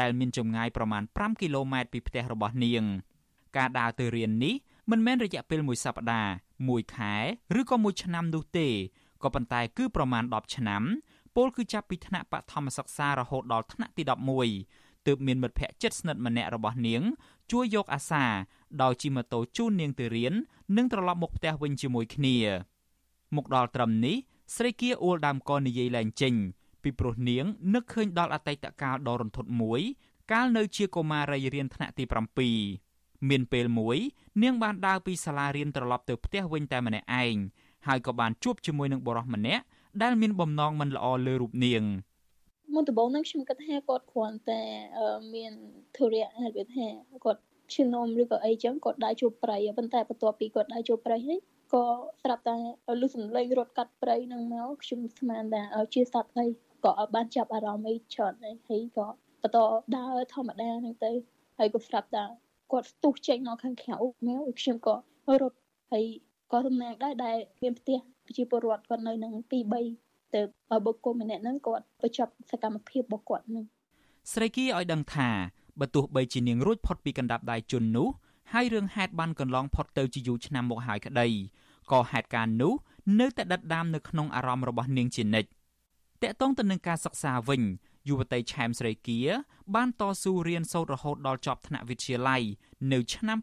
ដែលមានចម្ងាយប្រមាណ5គីឡូម៉ែត្រពីផ្ទះរបស់នាង ការដើរទៅរៀននេះមិនមែនរយៈពេលមួយសប្តាហ៍មួយខែឬក៏មួយឆ្នាំនោះទេក៏ប៉ុន្តែគឺប្រមាណ10ឆ្នាំពលគឺចាប់ពីថ្នាក់បឋមសិក្សារហូតដល់ថ្នាក់ទី11ទើបមានមិត្តភ័ក្តិជិតស្និទ្ធម្នាក់របស់នាង ជួយយកអាសាដោយជិះម៉ូតូជូននាងទៅរៀននិងត្រឡប់មកផ្ទះវិញជាមួយគ្នាមកដល់ត្រឹមនេះស្រីគៀអួលដើមកនិយាយឡើងចេញ ពីព្រោះនាងនឹកឃើញដល់អតីតកាលដ៏រន្ធត់មួយ កាលនៅជាកុមារីរៀនថ្នាក់ទី7មានពេលមួយ នាងបានដើរពីសាលារៀនត្រឡប់ទៅផ្ទះវិញតែម្នាក់ឯងហើយក៏បានជួបជាមួយនឹងបុរសម្នាក់ដែលមានបំណងមិនល្អលើរូបនាងមុនដំបូងហ្នឹងខ្ញុំគិតថាគាត់គ្រាន់តែមានធុរៈហៅវាថាគាត់ឈឺនំឬក៏អីចឹងគាត់ដើរជួបប្រៃប៉ុន្តែបន្ទាប់ពីគាត់ដើរជួបប្រៃហើយក៏ស្រាប់តែលឺសំឡេងរត់កាត់ព្រៃនឹងមកខ្ញុំស្មានថាជាសត្វអី ក៏បានចាប់អារម្មណ៍អីច្រើនហើយក៏បន្តដើរធម្មតាហ្នឹងទៅហើយក៏ស្រាប់តែគាត់ស្ទុះចេញមកខាងក្រៅមកខ្ញុំក៏រត់ហើយក៏សំណាងដែរដែលមានផ្ទះប្រជាពលរដ្ឋគាត់នៅនឹង2 3ទៅបុគ្គលម្នាក់ហ្នឹងគាត់បញ្ចប់សកម្មភាពរបស់គាត់ហ្នឹងស្រីគីឲ្យដឹងថាបើទោះបីជានាងរួចផុតពីកណ្ដាប់ដៃជន់នោះហើយរឿងហេតុបានកន្លងផុតទៅជាយូរឆ្នាំមកហើយក្តីក៏ហេតុការណ៍នោះនៅតែដិតដាមនៅក្នុងអារម្មណ៍របស់នាងជានិច្ច តកតងទៅនឹងការសិក្សាវិញយុវតីឆែមស្រីគៀបានតស៊ូរៀនសូត្ររហូតដល់ចប់ថ្នាក់វិទ្យាល័យនៅឆ្នាំ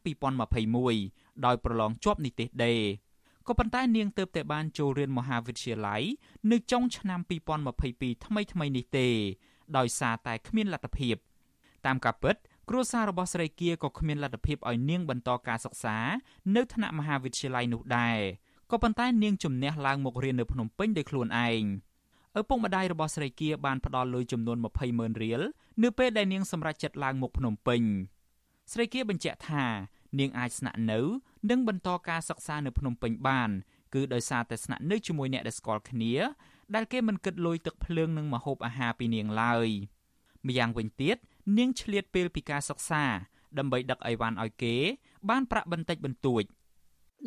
2021ដោយប្រឡងជាប់និទេសដេក៏ប៉ុន្តែនាងទើបតែបានចូលរៀនមហាវិទ្យាល័យនៅចុងឆ្នាំ2022ថ្មីថ្មីនេះទេដោយសារតែគ្មានលទ្ធភាពតាមការពិតគ្រួសាររបស់ស្រីគៀក៏គ្មានលទ្ធភាពឲ្យនាងបន្តការសិក្សានៅថ្នាក់មហាវិទ្យាល័យនោះដែរក៏ប៉ុន្តែនាងជំនះឡើងមករៀននៅភ្នំពេញដោយខ្លួនឯង ឪពុកម្ដាយរបស់ស្រីគៀបានផ្ដល់លុយចំនួន20ម៉ឺនរៀលនៅពេលដែលនាងសម្រេចចិត្តឡើងមកភ្នំពេញស្រីគៀបញ្ជាក់ថា នាងអាចស្នាក់នៅ និងបន្តការសិក្សានៅភ្នំពេញបាន គឺដោយសារតែស្នាក់នៅជាមួយអ្នកដែលស្គាល់គ្នា ដែលគេមិនគិតលុយទឹកភ្លើងនិងម្ហូបអាហារពីនាងឡើយម្យ៉ាងវិញទៀតនាងឆ្លៀតពេលពីការសិក្សា ដើម្បីដឹកអីវ៉ាន់ឲ្យគេ បានប្រាក់បន្តិចបន្តួច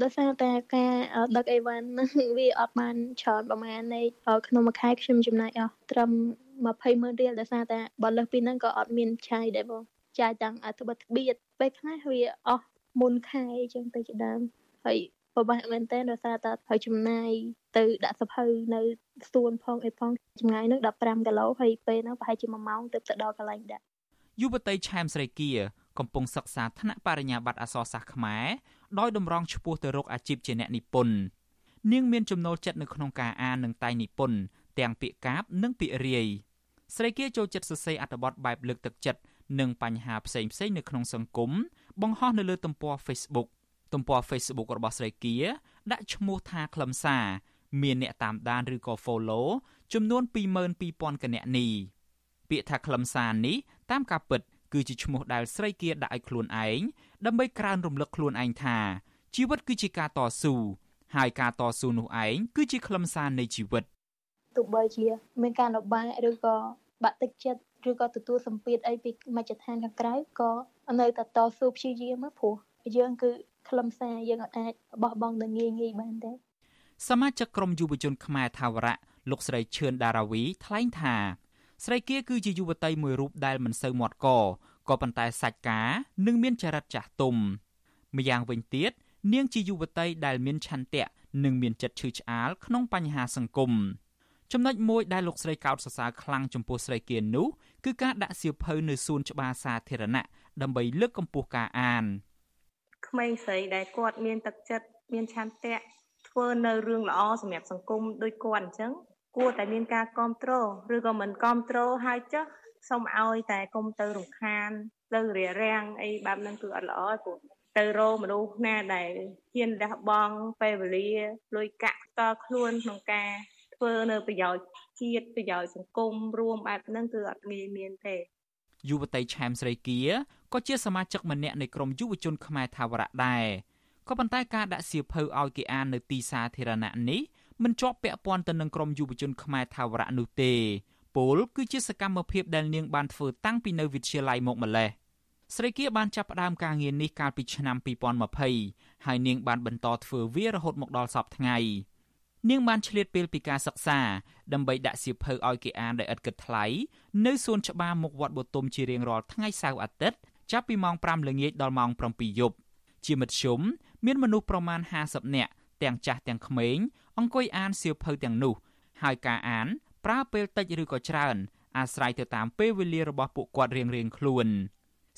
ដោយសារតែការដឹកអីវ៉ាន់ហ្នឹងវាអត់បានច្រើនប្រហែលនៃក្នុងមួយខែខ្ញុំចំណាយអស់ត្រឹម20ម៉ឺនរៀលដោយសារតែបើលើសពីហ្នឹងក៏អត់មានចាយដែរបងចាយទាំងអត្ថបទបៀតពេលខ្លះវាអស់មុនខែអញ្ចឹងទៅជាដើមហើយពិបាកមែនតើដោយសារតែហើយចំណាយទៅដាក់សភៅនៅសួនផងអីផងចម្ងាយនឹង15គីឡូហើយពេលហ្នឹងប្រហែលជា1ម៉ោងទៅទៅដល់កន្លែងដាក់យុវតីឆែមស្រីគៀ កំពុងសិក្សាថ្នាក់បរិញ្ញាបត្រអក្សរសាស្ត្រខ្មែរដោយតម្រង់ឆ្ពោះទៅរកអាជីពជាអ្នកនិពន្ធនាងមានចំណូលចិត្តនៅក្នុងការអាននិងតែងនិពន្ធទាំងពាក្យកាព្យនិងពាក្យរាយស្រីគៀចូលចិត្តសរសេរអត្ថបទបែបលើកទឹកចិត្តនិងបញ្ហាផ្សេងផ្សេងនៅក្នុងសង្គមបង្ហោះនៅលើទំព័រ Facebook ទំព័រ Facebook របស់ស្រីគៀដាក់ឈ្មោះថាខ្លឹមសារមានអ្នកតាមដានឬក៏ follow ចំនួន22000គណនីពាក្យថាខ្លឹមសារនេះតាមការពិត គឺជាឈ្មោះដែលស្រីគៀដាក់ឲ្យខ្លួនឯងដើម្បីក្រើនរំលឹកខ្លួនឯងថាជីវិតគឺជាការតស៊ូហើយការតស៊ូនោះឯងគឺជាខ្លឹមសារនៃជីវិតទោះបីជាមានការលំបាកឬក៏បាក់ទឹកចិត្តឬក៏ទទួលសម្ពាធអីពីមជ្ឈដ្ឋានខាងក្រៅក៏នៅតែតស៊ូព្យាយាមព្រោះយើងគឺខ្លឹមសារយើងអាចបោះបង់ទៅងាយងាយបានទេសមាជិកក្រុមយុវជនខ្មែរថាវរៈលោកស្រីឈឿនដារាវីថ្លែងថា ស្រីគៀគឺជាយុវតីមួយរូបដែលមិនសូវមាត់កក៏ប៉ុន្តែសាច់ការនិងមានចរិតចាស់ទុំម្យ៉ាងវិញទៀតនាងជាយុវតីដែលមានឆន្ទៈនិងមានចិត្តឈឺឆ្អាលក្នុងបញ្ហាសង្គមចំណុចមួយដែលលោកស្រីកោតសរសើរខ្លាំងចំពោះស្រីគៀននោះគឺការដាក់សៀវភៅនៅសួនច្បារសាធារណៈដើម្បីលើកកម្ពស់ការអានក្មេងស្រីដែលគាត់មានទឹកចិត្តមានឆន្ទៈធ្វើនៅរឿងល្អសម្រាប់សង្គមដូចគាត់អញ្ចឹង គួរតែមានការគ្រប់គ្រងឬក៏មិនគ្រប់គ្រងហើយចុះសូមឲ្យតែគុំទៅរំខានទៅរារាំងអីបែបហ្នឹងគឺអត់ល្អព្រោះទៅរកមនុស្សណាដែលហ៊ានលះបង់ពេលវេលាលុយកាក់តខ្លួនក្នុងការធ្វើនៅប្រយោជន៍ជាតិប្រយោជន៍សង្គមរួមបែបហ្នឹងគឺអត់ងាយមានទេយុវតីឆែមស្រីគៀក៏ជាសមាជិកម្នាក់នៃក្រុមយុវជនខ្មែរថាវរៈដែរក៏ប៉ុន្តែការដាក់សៀវភៅឲ្យគេអាននៅទីសាធារណៈនេះ មិនជាប់ពាក់ព័ន្ធទៅនឹងក្រុមយុវជនខ្មែរថាវរៈនោះទេពលគឺជាសកម្មភាពដែលនាងបានធ្វើតាំងពីនៅវិទ្យាល័យមកម្លេះស្រីគាបានចាប់ផ្ដើមការងារនេះកាលពីឆ្នាំ2020ហើយនាងបានបន្តធ្វើវារហូតមកដល់សប្តាហ៍ថ្ងៃនាងបានឆ្លៀតពេលពីការសិក្សាដើម្បីដាក់សៀវភៅឲ្យគេអានដោយឥតគិតថ្លៃនៅសួនច្បារមុខវត្តបទុមជារៀងរាល់ថ្ងៃសៅរ៍អាទិត្យចាប់ពីម៉ោង5ល្ងាចដល់ម៉ោង7យប់ជាមធ្យមមានមនុស្សប្រមាណ50នាក់ទាំងចាស់ទាំងក្មេង អង្គុយអានសៀវភៅទាំងនោះ ហើយការអាន ប្រើពេលតិចឬក៏ច្រើន អាស្រ័យទៅតាមពេលវេលារបស់ពួកគាត់រៀងៗខ្លួន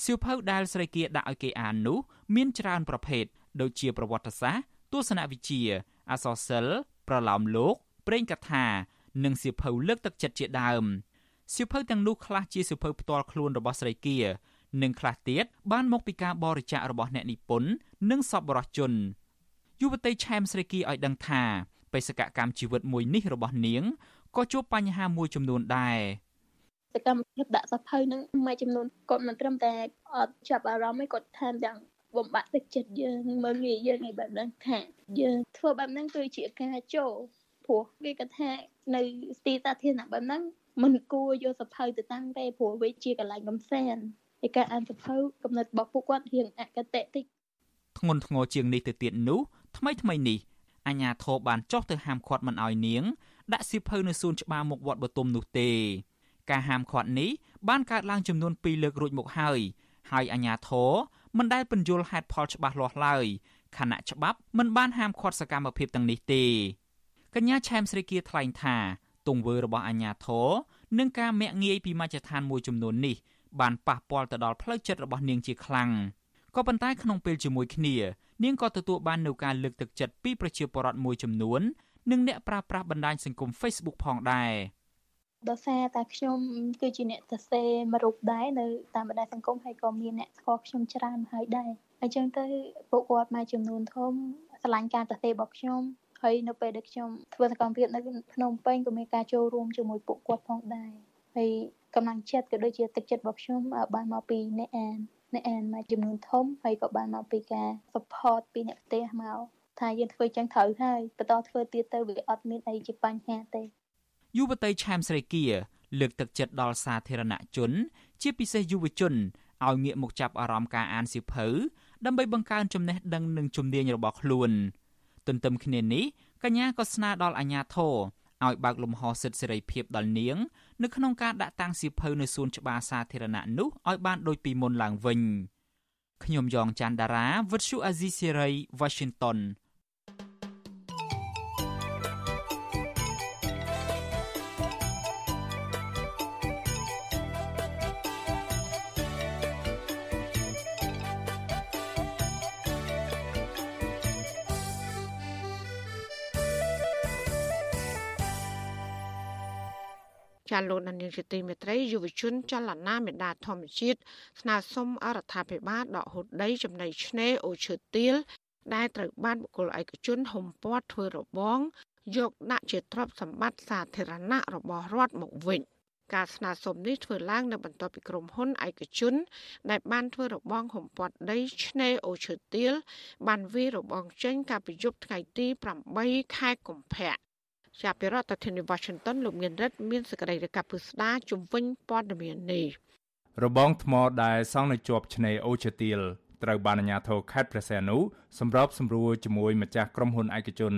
សៀវភៅដែលស្រីគាដាក់ឲ្យគេអាននោះ មានច្រើនប្រភេទដូចជាប្រវត្តិសាស្ត្រទស្សនវិជ្ជាអក្សរសិល្ប៍ប្រឡោមលោកព្រេងកថា និងសៀវភៅលើកទឹកចិត្តជាដើមសៀវភៅទាំងនោះខ្លះជាសៀវភៅផ្ទាល់ខ្លួនរបស់ស្រីគានិងខ្លះទៀតបានមកពីការបរិច្ចាគរបស់អ្នកនិពន្ធនិងសប្បុរសជនយុវតីឆែមស្រីគីឲ្យដឹងថា បេសកកម្មជីវិតមួយនេះរបស់នាងក៏ជួបបញ្ហាមួយចំនួនដែរសកម្មភាពដាក់សភៅនឹងមួយចំនួនគាត់មិនត្រឹមតែអត់ចាប់អារម្មណ៍ឯងគាត់ថែមទាំងបំបាក់ទឹកចិត្តយើងមើលងាយយើងឯបែបហ្នឹងថាយើងធ្វើបែបហ្នឹងគឺជាការចូលព្រោះគេគាត់ថានៅទីសាធារណៈបែបហ្នឹងមិនគួរយកសភៅទៅតាំងទេព្រោះវាជាកន្លែងកំសាន្តឯការអានសភៅកំណត់របស់ពួកគាត់រៀងអកតេតិចធ្ងន់ធ្ងរជាងនេះទៅទៀតនោះថ្មីថ្មីនេះ អញ្ញាធរបានចោះទៅហាមឃាត់មិនឲ្យនាង ដាក់សៀវភៅនៅសួនច្បារមុខវត្តបទុមនោះទេ ការហាមឃាត់នេះបានកើតឡើងចំនួន2លើករួចមកហើយហើយអញ្ញាធរមិនដែលពន្យល់ហេតុផលច្បាស់លាស់ឡើយខណៈច្បាប់មិនបានហាមឃាត់សកម្មភាពទាំងនេះទេកញ្ញាឆែមស្រីគាថ្លែងថាទង្វើរបស់អញ្ញាធរនិងការមាក់ងាយពីមជ្ឈដ្ឋានមួយចំនួននេះបានប៉ះពាល់ទៅដល់ផ្លូវចិត្តរបស់នាងជាខ្លាំង ក៏ប៉ុន្តែក្នុងពេលជាមួយគ្នានាងក៏ទទួលបាននូវការលើកទឹកចិត្តពីប្រជាពលរដ្ឋមួយចំនួននិងអ្នកប្រើប្រាស់បណ្ដាញសង្គម Facebook ផងដែរដោយសារតែខ្ញុំគឺជាអ្នកសរសេរមួយរូបដែរនៅតាមបណ្ដាញសង្គមហើយក៏មានអ្នកស្គាល់ខ្ញុំច្រើនហើយដែរអញ្ចឹងទៅពួកគាត់មួយចំនួនធំឆ្លាញ់ការសរសេររបស់ខ្ញុំហើយនៅពេលដែលខ្ញុំធ្វើសកម្មភាពនៅភ្នំពេញក៏មានការចូលរួមជាមួយពួកគាត់ផងដែរហើយកម្លាំងចិត្តក៏ដូចជាទឹកចិត្តរបស់ខ្ញុំបានមកពីអ្នកអាន អ្នកអានមួយចំនួនធំហើយក៏បានមកពីការ support ពីអ្នកផ្ទះមកថាយើងធ្វើចឹងត្រូវហើយបន្តធ្វើទៀតទៅវាអត់មានអីជាបញ្ហាទេយុវតីឆាមស្រីគាលើកទឹកចិត្តដល់សាធារណជន ជាពិសេសយុវជនឲ្យងាកមកចាប់អារម្មណ៍ការអានសៀវភៅដើម្បីបង្កើនចំណេះដឹងនិងជំនាញរបស់ខ្លួន ទន្ទឹមគ្នានេះកញ្ញាក៏ស្នើដល់អាជ្ញាធរ ឲ្យបើកលំហសិទ្ធិសេរីភាពដល់នាងនៅក្នុងការដាក់តាំងសៀវភៅនៅសួនច្បារសាធារណៈនោះឲ្យបានដូចពីមុនឡើងវិញខ្ញុំយ៉ងច័ន្ទដារាវិទ្យុអាស៊ីសេរី Washington ចាលោកនាយកជាទីមេត្រីយុវជនចលនាមេដាធម្មជាតិស្នើសុំអរដ្ឋាភិបាលដកហូតដីចំណីឆ្នេរអូឈើទាលដែលត្រូវបានបុគ្គលឯកជនហុំព័ទ្ធធ្វើរបងយកដាក់ជាទ្រព្យសម្បត្តិសាធារណៈរបស់រដ្ឋមកវិញការស្នើសុំនេះធ្វើឡើងនៅបន្ទាប់ពីក្រុមហ៊ុនឯកជន ដែលបានធ្វើរបងហុំព័ទ្ធដីឆ្នេរអូឈើទាលបានវាយរបងចេញកាលពីយប់ថ្ងៃទី8ខែកុម្ភៈ ចាប់ពីរដ្ឋធានី Washington លោកមានរិទ្ធមានសេចក្តីរាយការណ៍ពិស្ដារជំវិញព័ត៌មាននេះរបងថ្មដែលសង់នៅជាប់ឆ្នេរអូឈើទាលត្រូវបានអាជ្ញាធរខេត្តព្រះសីហនុសម្របសម្រួលជាមួយម្ចាស់ក្រុមហ៊ុនឯកជន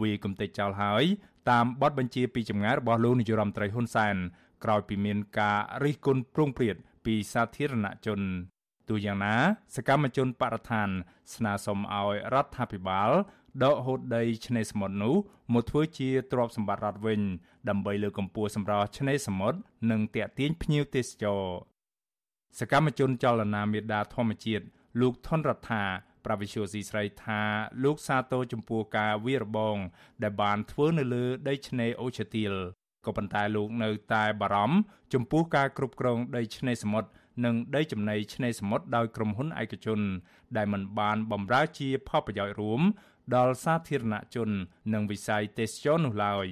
វាយគំទេចចោលហើយតាមបទបញ្ជាពីចម្ងាយរបស់លោកនាយរដ្ឋមន្ត្រីហ៊ុនសែនក្រោយពីមានការរិះគន់ប្រងព្រាតពីសាធារណជនទូយ៉ាងណា សកម្មជនបរិស្ថាន ស្នើសុំឲ្យរដ្ឋាភិបាល ដកហូតដីឆ្នេរសមុទ្រនោះមកធ្វើជាទ្រព្យសម្បត្តិរដ្ឋវិញ ដើម្បីលើកកម្ពស់សម្រស់ឆ្នេរសមុទ្រនិងទាក់ទាញភ្ញៀវទេសចរសកម្មជនចលនាមេដាធម្មជាតិលោកថនរដ្ឋាប្រវិជ្ជាស៊ីស្រីថាលោកសាទរចំពោះការវារបង ដែលបានធ្វើនៅលើដីឆ្នេរអូឈើទាលក៏ប៉ុន្តែលោកនៅតែបារម្ភចំពោះការគ្រប់គ្រងដីឆ្នេរសមុទ្រនិងដីចំណីឆ្នេរសមុទ្រដោយក្រុមហ៊ុនឯកជន ដែលមិនបានបម្រើជាផលប្រយោជន៍រួម ដល់សាធារណជន និងវិស័យទេសចរនោះឡើយ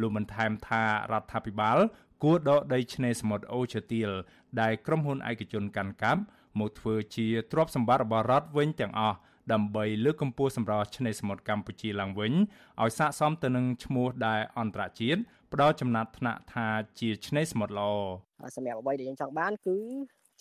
លោកបានថែមថារដ្ឋាភិបាលគួរដកដីឆ្នេរសមុទ្រអូឈើទាលដែលក្រុមហ៊ុនឯកជនកាន់កាប់មកធ្វើជាទ្រព្យសម្បត្តិរបស់រដ្ឋវិញទាំងអស់ដើម្បីលើកកម្ពស់សម្រស់ឆ្នេរសមុទ្រកម្ពុជាឡើងវិញឲ្យស័ក្តិសមទៅនឹងឈ្មោះដែលអន្តរជាតិផ្ដល់ចំណាត់ថ្នាក់ថាជាឆ្នេរសមុទ្រល្អសម្រាប់អ្វីដែលយើងចង់បានគឺ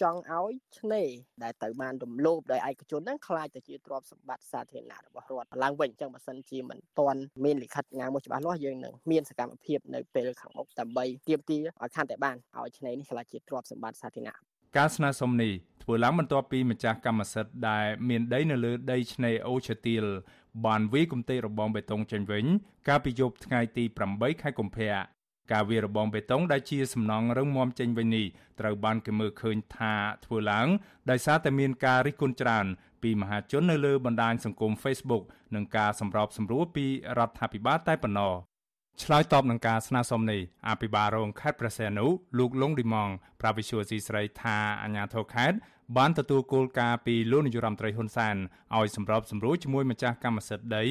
ចង់ឲ្យឆ្នេរដែលទៅបានរំលោភដោយឯកជនហ្នឹងខ្លាចទៅជាទ្រព្យសម្បត្តិសាធារណៈរបស់រដ្ឋឡើងវិញអញ្ចឹងបើសិនជាមិនទាន់មានលិខិតងាមួយច្បាស់លាស់យើងនឹងមានសកម្មភាពនៅពេលខាងមុខដើម្បីទាមទារឲ្យខាន់តែបានឲ្យឆ្នេរនេះខ្លាចជាទ្រព្យសម្បត្តិសាធារណៈការស្នើសុំនេះធ្វើឡើងបន្ទាប់ពីម្ចាស់កម្មសិទ្ធិដែលមានដីនៅលើដីឆ្នេរអូឈើទាលបានវាយគំទេរបងបេតុងចេញវិញ កាលពីយប់ថ្ងៃទី8ខែកុម្ភៈ ការវារបងបេតុងដែលជាសំណង់រឹងមាំចេញវិញនេះត្រូវបានគេមើលឃើញថាធ្វើឡើងដោយសារតែមានការរិះគន់ច្រើនពីមហាជននៅលើបណ្ដាញសង្គម Facebook និងការសម្របសម្រួលពីរដ្ឋាភិបាលតែប៉ុណ្ណោះឆ្លើយតបនឹងការស្នើសុំនេះអភិបាលរងខេត្តព្រះសីហនុលោកលងឌីម៉ងប្រាវិសុយស៊ីស្រីថាអាញាធរខេត្តបានទទួលគោលការណ៍ពីលោកនាយរដ្ឋមន្ត្រីហ៊ុនសែនឲ្យសម្របសម្រួលជាមួយម្ចាស់កម្មសិទ្ធិដី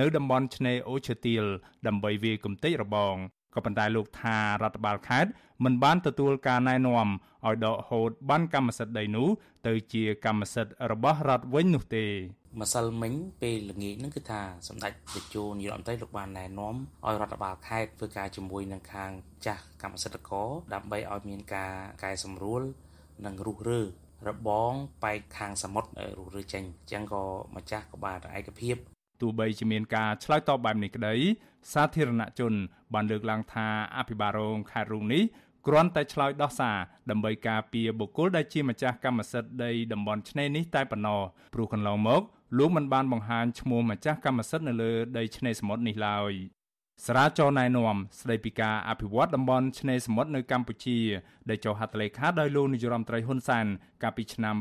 នៅតំបន់ឆ្នេរអូឈើទាលដើម្បីវាយគំទេចរបង ក៏ប៉ុន្តែលោកថារដ្ឋបាលខេត្តមិនបានទទួលការណែនាំឲ្យដកហូតបានកម្មសិទ្ធិដីនោះទៅជាកម្មសិទ្ធិរបស់រដ្ឋវិញនោះទេម្សិលមិញពេលល្ងាចហ្នឹងគឺថាសម្ដេចតេជោនាយករដ្ឋមន្ត្រីលោកបានណែនាំឲ្យរដ្ឋបាលខេត្តធ្វើការជាមួយនឹងខាងចាស់កម្មសិទ្ធិករដើម្បីឲ្យមានការកែសម្រួលនិងរុះរើរបងបែកខាងសមុទ្ររុះរើចេញអញ្ចឹងក៏ម្ចាស់ក៏បានឯកភាព ទោះបីជាមានការឆ្លើយតបបែបនេះក្តីសាធារណជន បានលើកឡើងថាអភិបាលរងខេត្តរូងនេះគ្រាន់តែឆ្លើយដោះសារដើម្បីការពារបុគ្គលដែលជាម្ចាស់កម្មសិទ្ធិដីតំបន់ឆ្នេរនេះតែប៉ុណ្ណោះព្រោះកន្លងមកលោកមិនបានបង្ហាញឈ្មោះម្ចាស់កម្មសិទ្ធិនៅលើដីឆ្នេរសមុទ្រនេះឡើយសារាចរណែនាំស្ដីពីការអភិវឌ្ឍតំបន់ឆ្នេរសមុទ្រនៅកម្ពុជាដែលចុះហត្ថលេខាដោយលោកនាយរដ្ឋមន្ត្រីហ៊ុនសែនកាលពីឆ្នាំ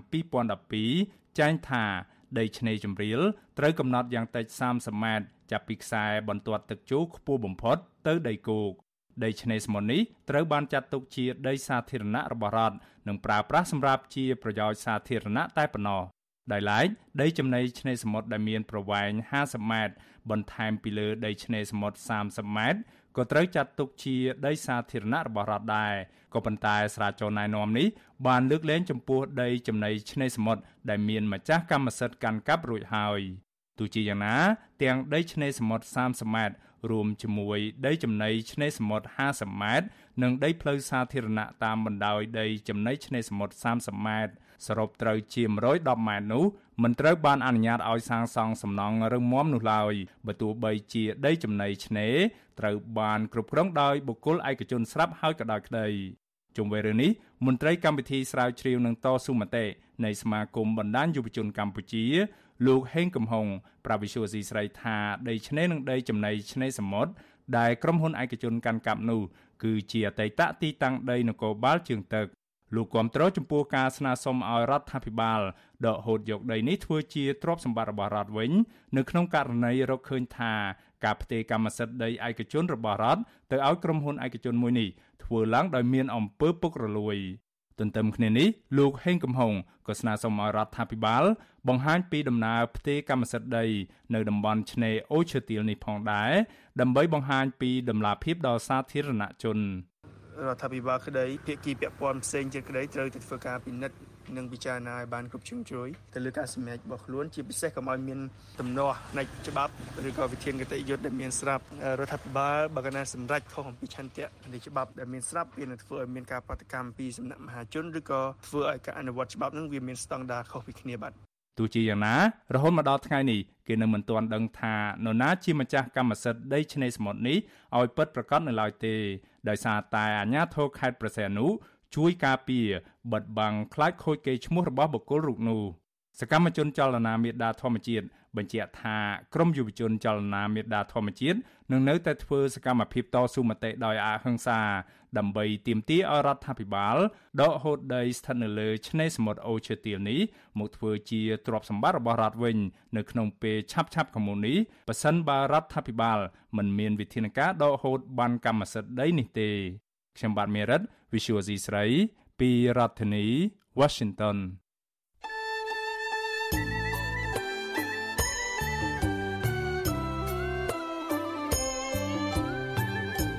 2012ចែងថា ដីឆ្នេរជំរាលត្រូវកំណត់យ៉ាងតិច30ម៉ែត្រចាប់ពីខ្សែបន្ទាត់ទឹកជោខ្ពស់បំផុតទៅដីគោកដីឆ្នេរសមុទ្រនេះត្រូវបានចាត់ទុកជាដីសាធារណៈរបស់រដ្ឋនិងប្រើប្រាស់សម្រាប់ជាប្រយោជន៍សាធារណៈតែប៉ុណ្ណោះដោយឡែកដីចំណីឆ្នេរសមុទ្រដែលមានប្រវែង50ម៉ែត្របន្ថែមពីលើដីឆ្នេរសមុទ្រ30ម៉ែត្រ ក៏ត្រូវចាត់ទុកជាដីសាធារណៈរបស់រដ្ឋដែរក៏ប៉ុន្តែស្រាវជ្រាវណែនាំនេះបានលើកលែងចំពោះដីចំណីឆ្នេរសមុទ្រដែលមានម្ចាស់កម្មសិទ្ធិកាន់កាប់រួចហើយទោះជាយ៉ាងណា ទាំងដីឆ្នេរសមុទ្រ30ម៉ែត្ររួមជាមួយដីចំណីឆ្នេរសមុទ្រ50ម៉ែត្រនិងដីផ្លូវសាធារណៈតាមបណ្ដោយដីចំណីឆ្នេរសមុទ្រ30ម៉ែត្រសរុបត្រូវជា110ម៉ែត្រនោះ មិនត្រូវបានអនុញ្ញាតឲ្យសាងសង់សំណង់រឹងមាំនោះឡើយបើទោះបីជាដីចំណីឆ្នេរត្រូវបានគ្រប់គ្រងដោយបុគ្គលឯកជនស្រាប់ហើយក៏ដោយក្តីជុំវិញរឿងនេះមន្ត្រីកម្មវិធីស្រាវជ្រាវនឹងតស៊ូមតិនៃសមាគមបណ្ដាញយុវជនកម្ពុជាលោកហេងកំហុងប្រាវិសុយស៊ីស្រីថាដីឆ្នេរនិងដីចំណីឆ្នេរសមុទ្រដែលក្រុមហ៊ុនឯកជនកាន់កាប់នោះគឺជាអតីតទីតាំងដីនគរបាលជើងទឹក លោកគាំទ្រចំពោះការស្នើសុំឲ្យរដ្ឋាភិបាលដកហូតយកដីនេះធ្វើជាទ្រព្យសម្បត្តិរបស់រដ្ឋវិញ នៅក្នុងករណីរកឃើញថាការផ្ទេរកម្មសិទ្ធិដីឯកជនរបស់រដ្ឋទៅឲ្យក្រុមហ៊ុនឯកជនមួយនេះធ្វើឡើងដោយមានអំពើពុករលួយទន្ទឹមគ្នានេះលោកហេងកំហុងក៏ស្នើសុំឲ្យរដ្ឋាភិបាល បង្ហាញពីដំណើរផ្ទេរកម្មសិទ្ធិដី នៅតំបន់ឆ្នេរអូឈើទាលនេះផងដែរដើម្បីបង្ហាញពីដំណាភាពដល់សាធារណជន រដ្ឋាភិបាលក្តីភាគីពាក់ព័ន្ធផ្សេងទៀតក្តីត្រូវតែធ្វើការពិនិត្យនិងពិចារណាឲ្យបានគ្រប់ជ្រុងជ្រោយទៅលើការសម្រេចរបស់ខ្លួនជាពិសេសកុំឲ្យមានទំនាស់ផ្នែកច្បាប់ឬក៏វិធានគតិយុត្តដែលមានស្រាប់រដ្ឋាភិបាលបើកណាសម្រេចខុសអំពីឆន្ទៈនៃច្បាប់ដែលមានស្រាប់វានឹងធ្វើឲ្យមានការប្រតិកម្មពីសំណាក់មហាជនឬក៏ធ្វើឲ្យការអនុវត្តច្បាប់នឹងវាមានស្តង់ដារខុសពីគ្នាបាទ ទោះជាយ៉ាងណារហូតមកដល់ថ្ងៃនេះគេនៅមិនទាន់ដឹងថានរណាជាម្ចាស់កម្មសិទ្ធិដីឆ្នេរសមុទ្រនេះឲ្យពិតប្រាកដនៅឡើយទេដោយសារតែអាជ្ញាធរខេត្តព្រះសីហនុជួយការពារបិទបាំងខ្លាចខូចកេរ្តិ៍ឈ្មោះរបស់បុគ្គលរូបនោះសកម្មជនចលនាមេដាធម្មជាតិបញ្ជាក់ថាក្រមយុវជនចលនាមេដាធម្មជាតិនឹងនៅតែធ្វើសកម្មភាពតស៊ូមតិដោយអហិង្សា ដើម្បីទាមទារឲ្យរដ្ឋាភិបាលដកហូតដីស្ថិតនៅលើឆ្នេរសមុទ្រអូឈើទាលនេះមកធ្វើជាទ្រព្យសម្បត្តិរបស់រដ្ឋវិញ នៅក្នុងពេលឆាប់ឆាប់ខាងមុខនេះប៉ះសិនបើរដ្ឋាភិបាលមិនមានវិធានការដកហូតបានកម្មសិទ្ធិដីនេះទេខ្ញុំបាទមេរិត Visual C ស្រីពីរដ្ឋធានី Washington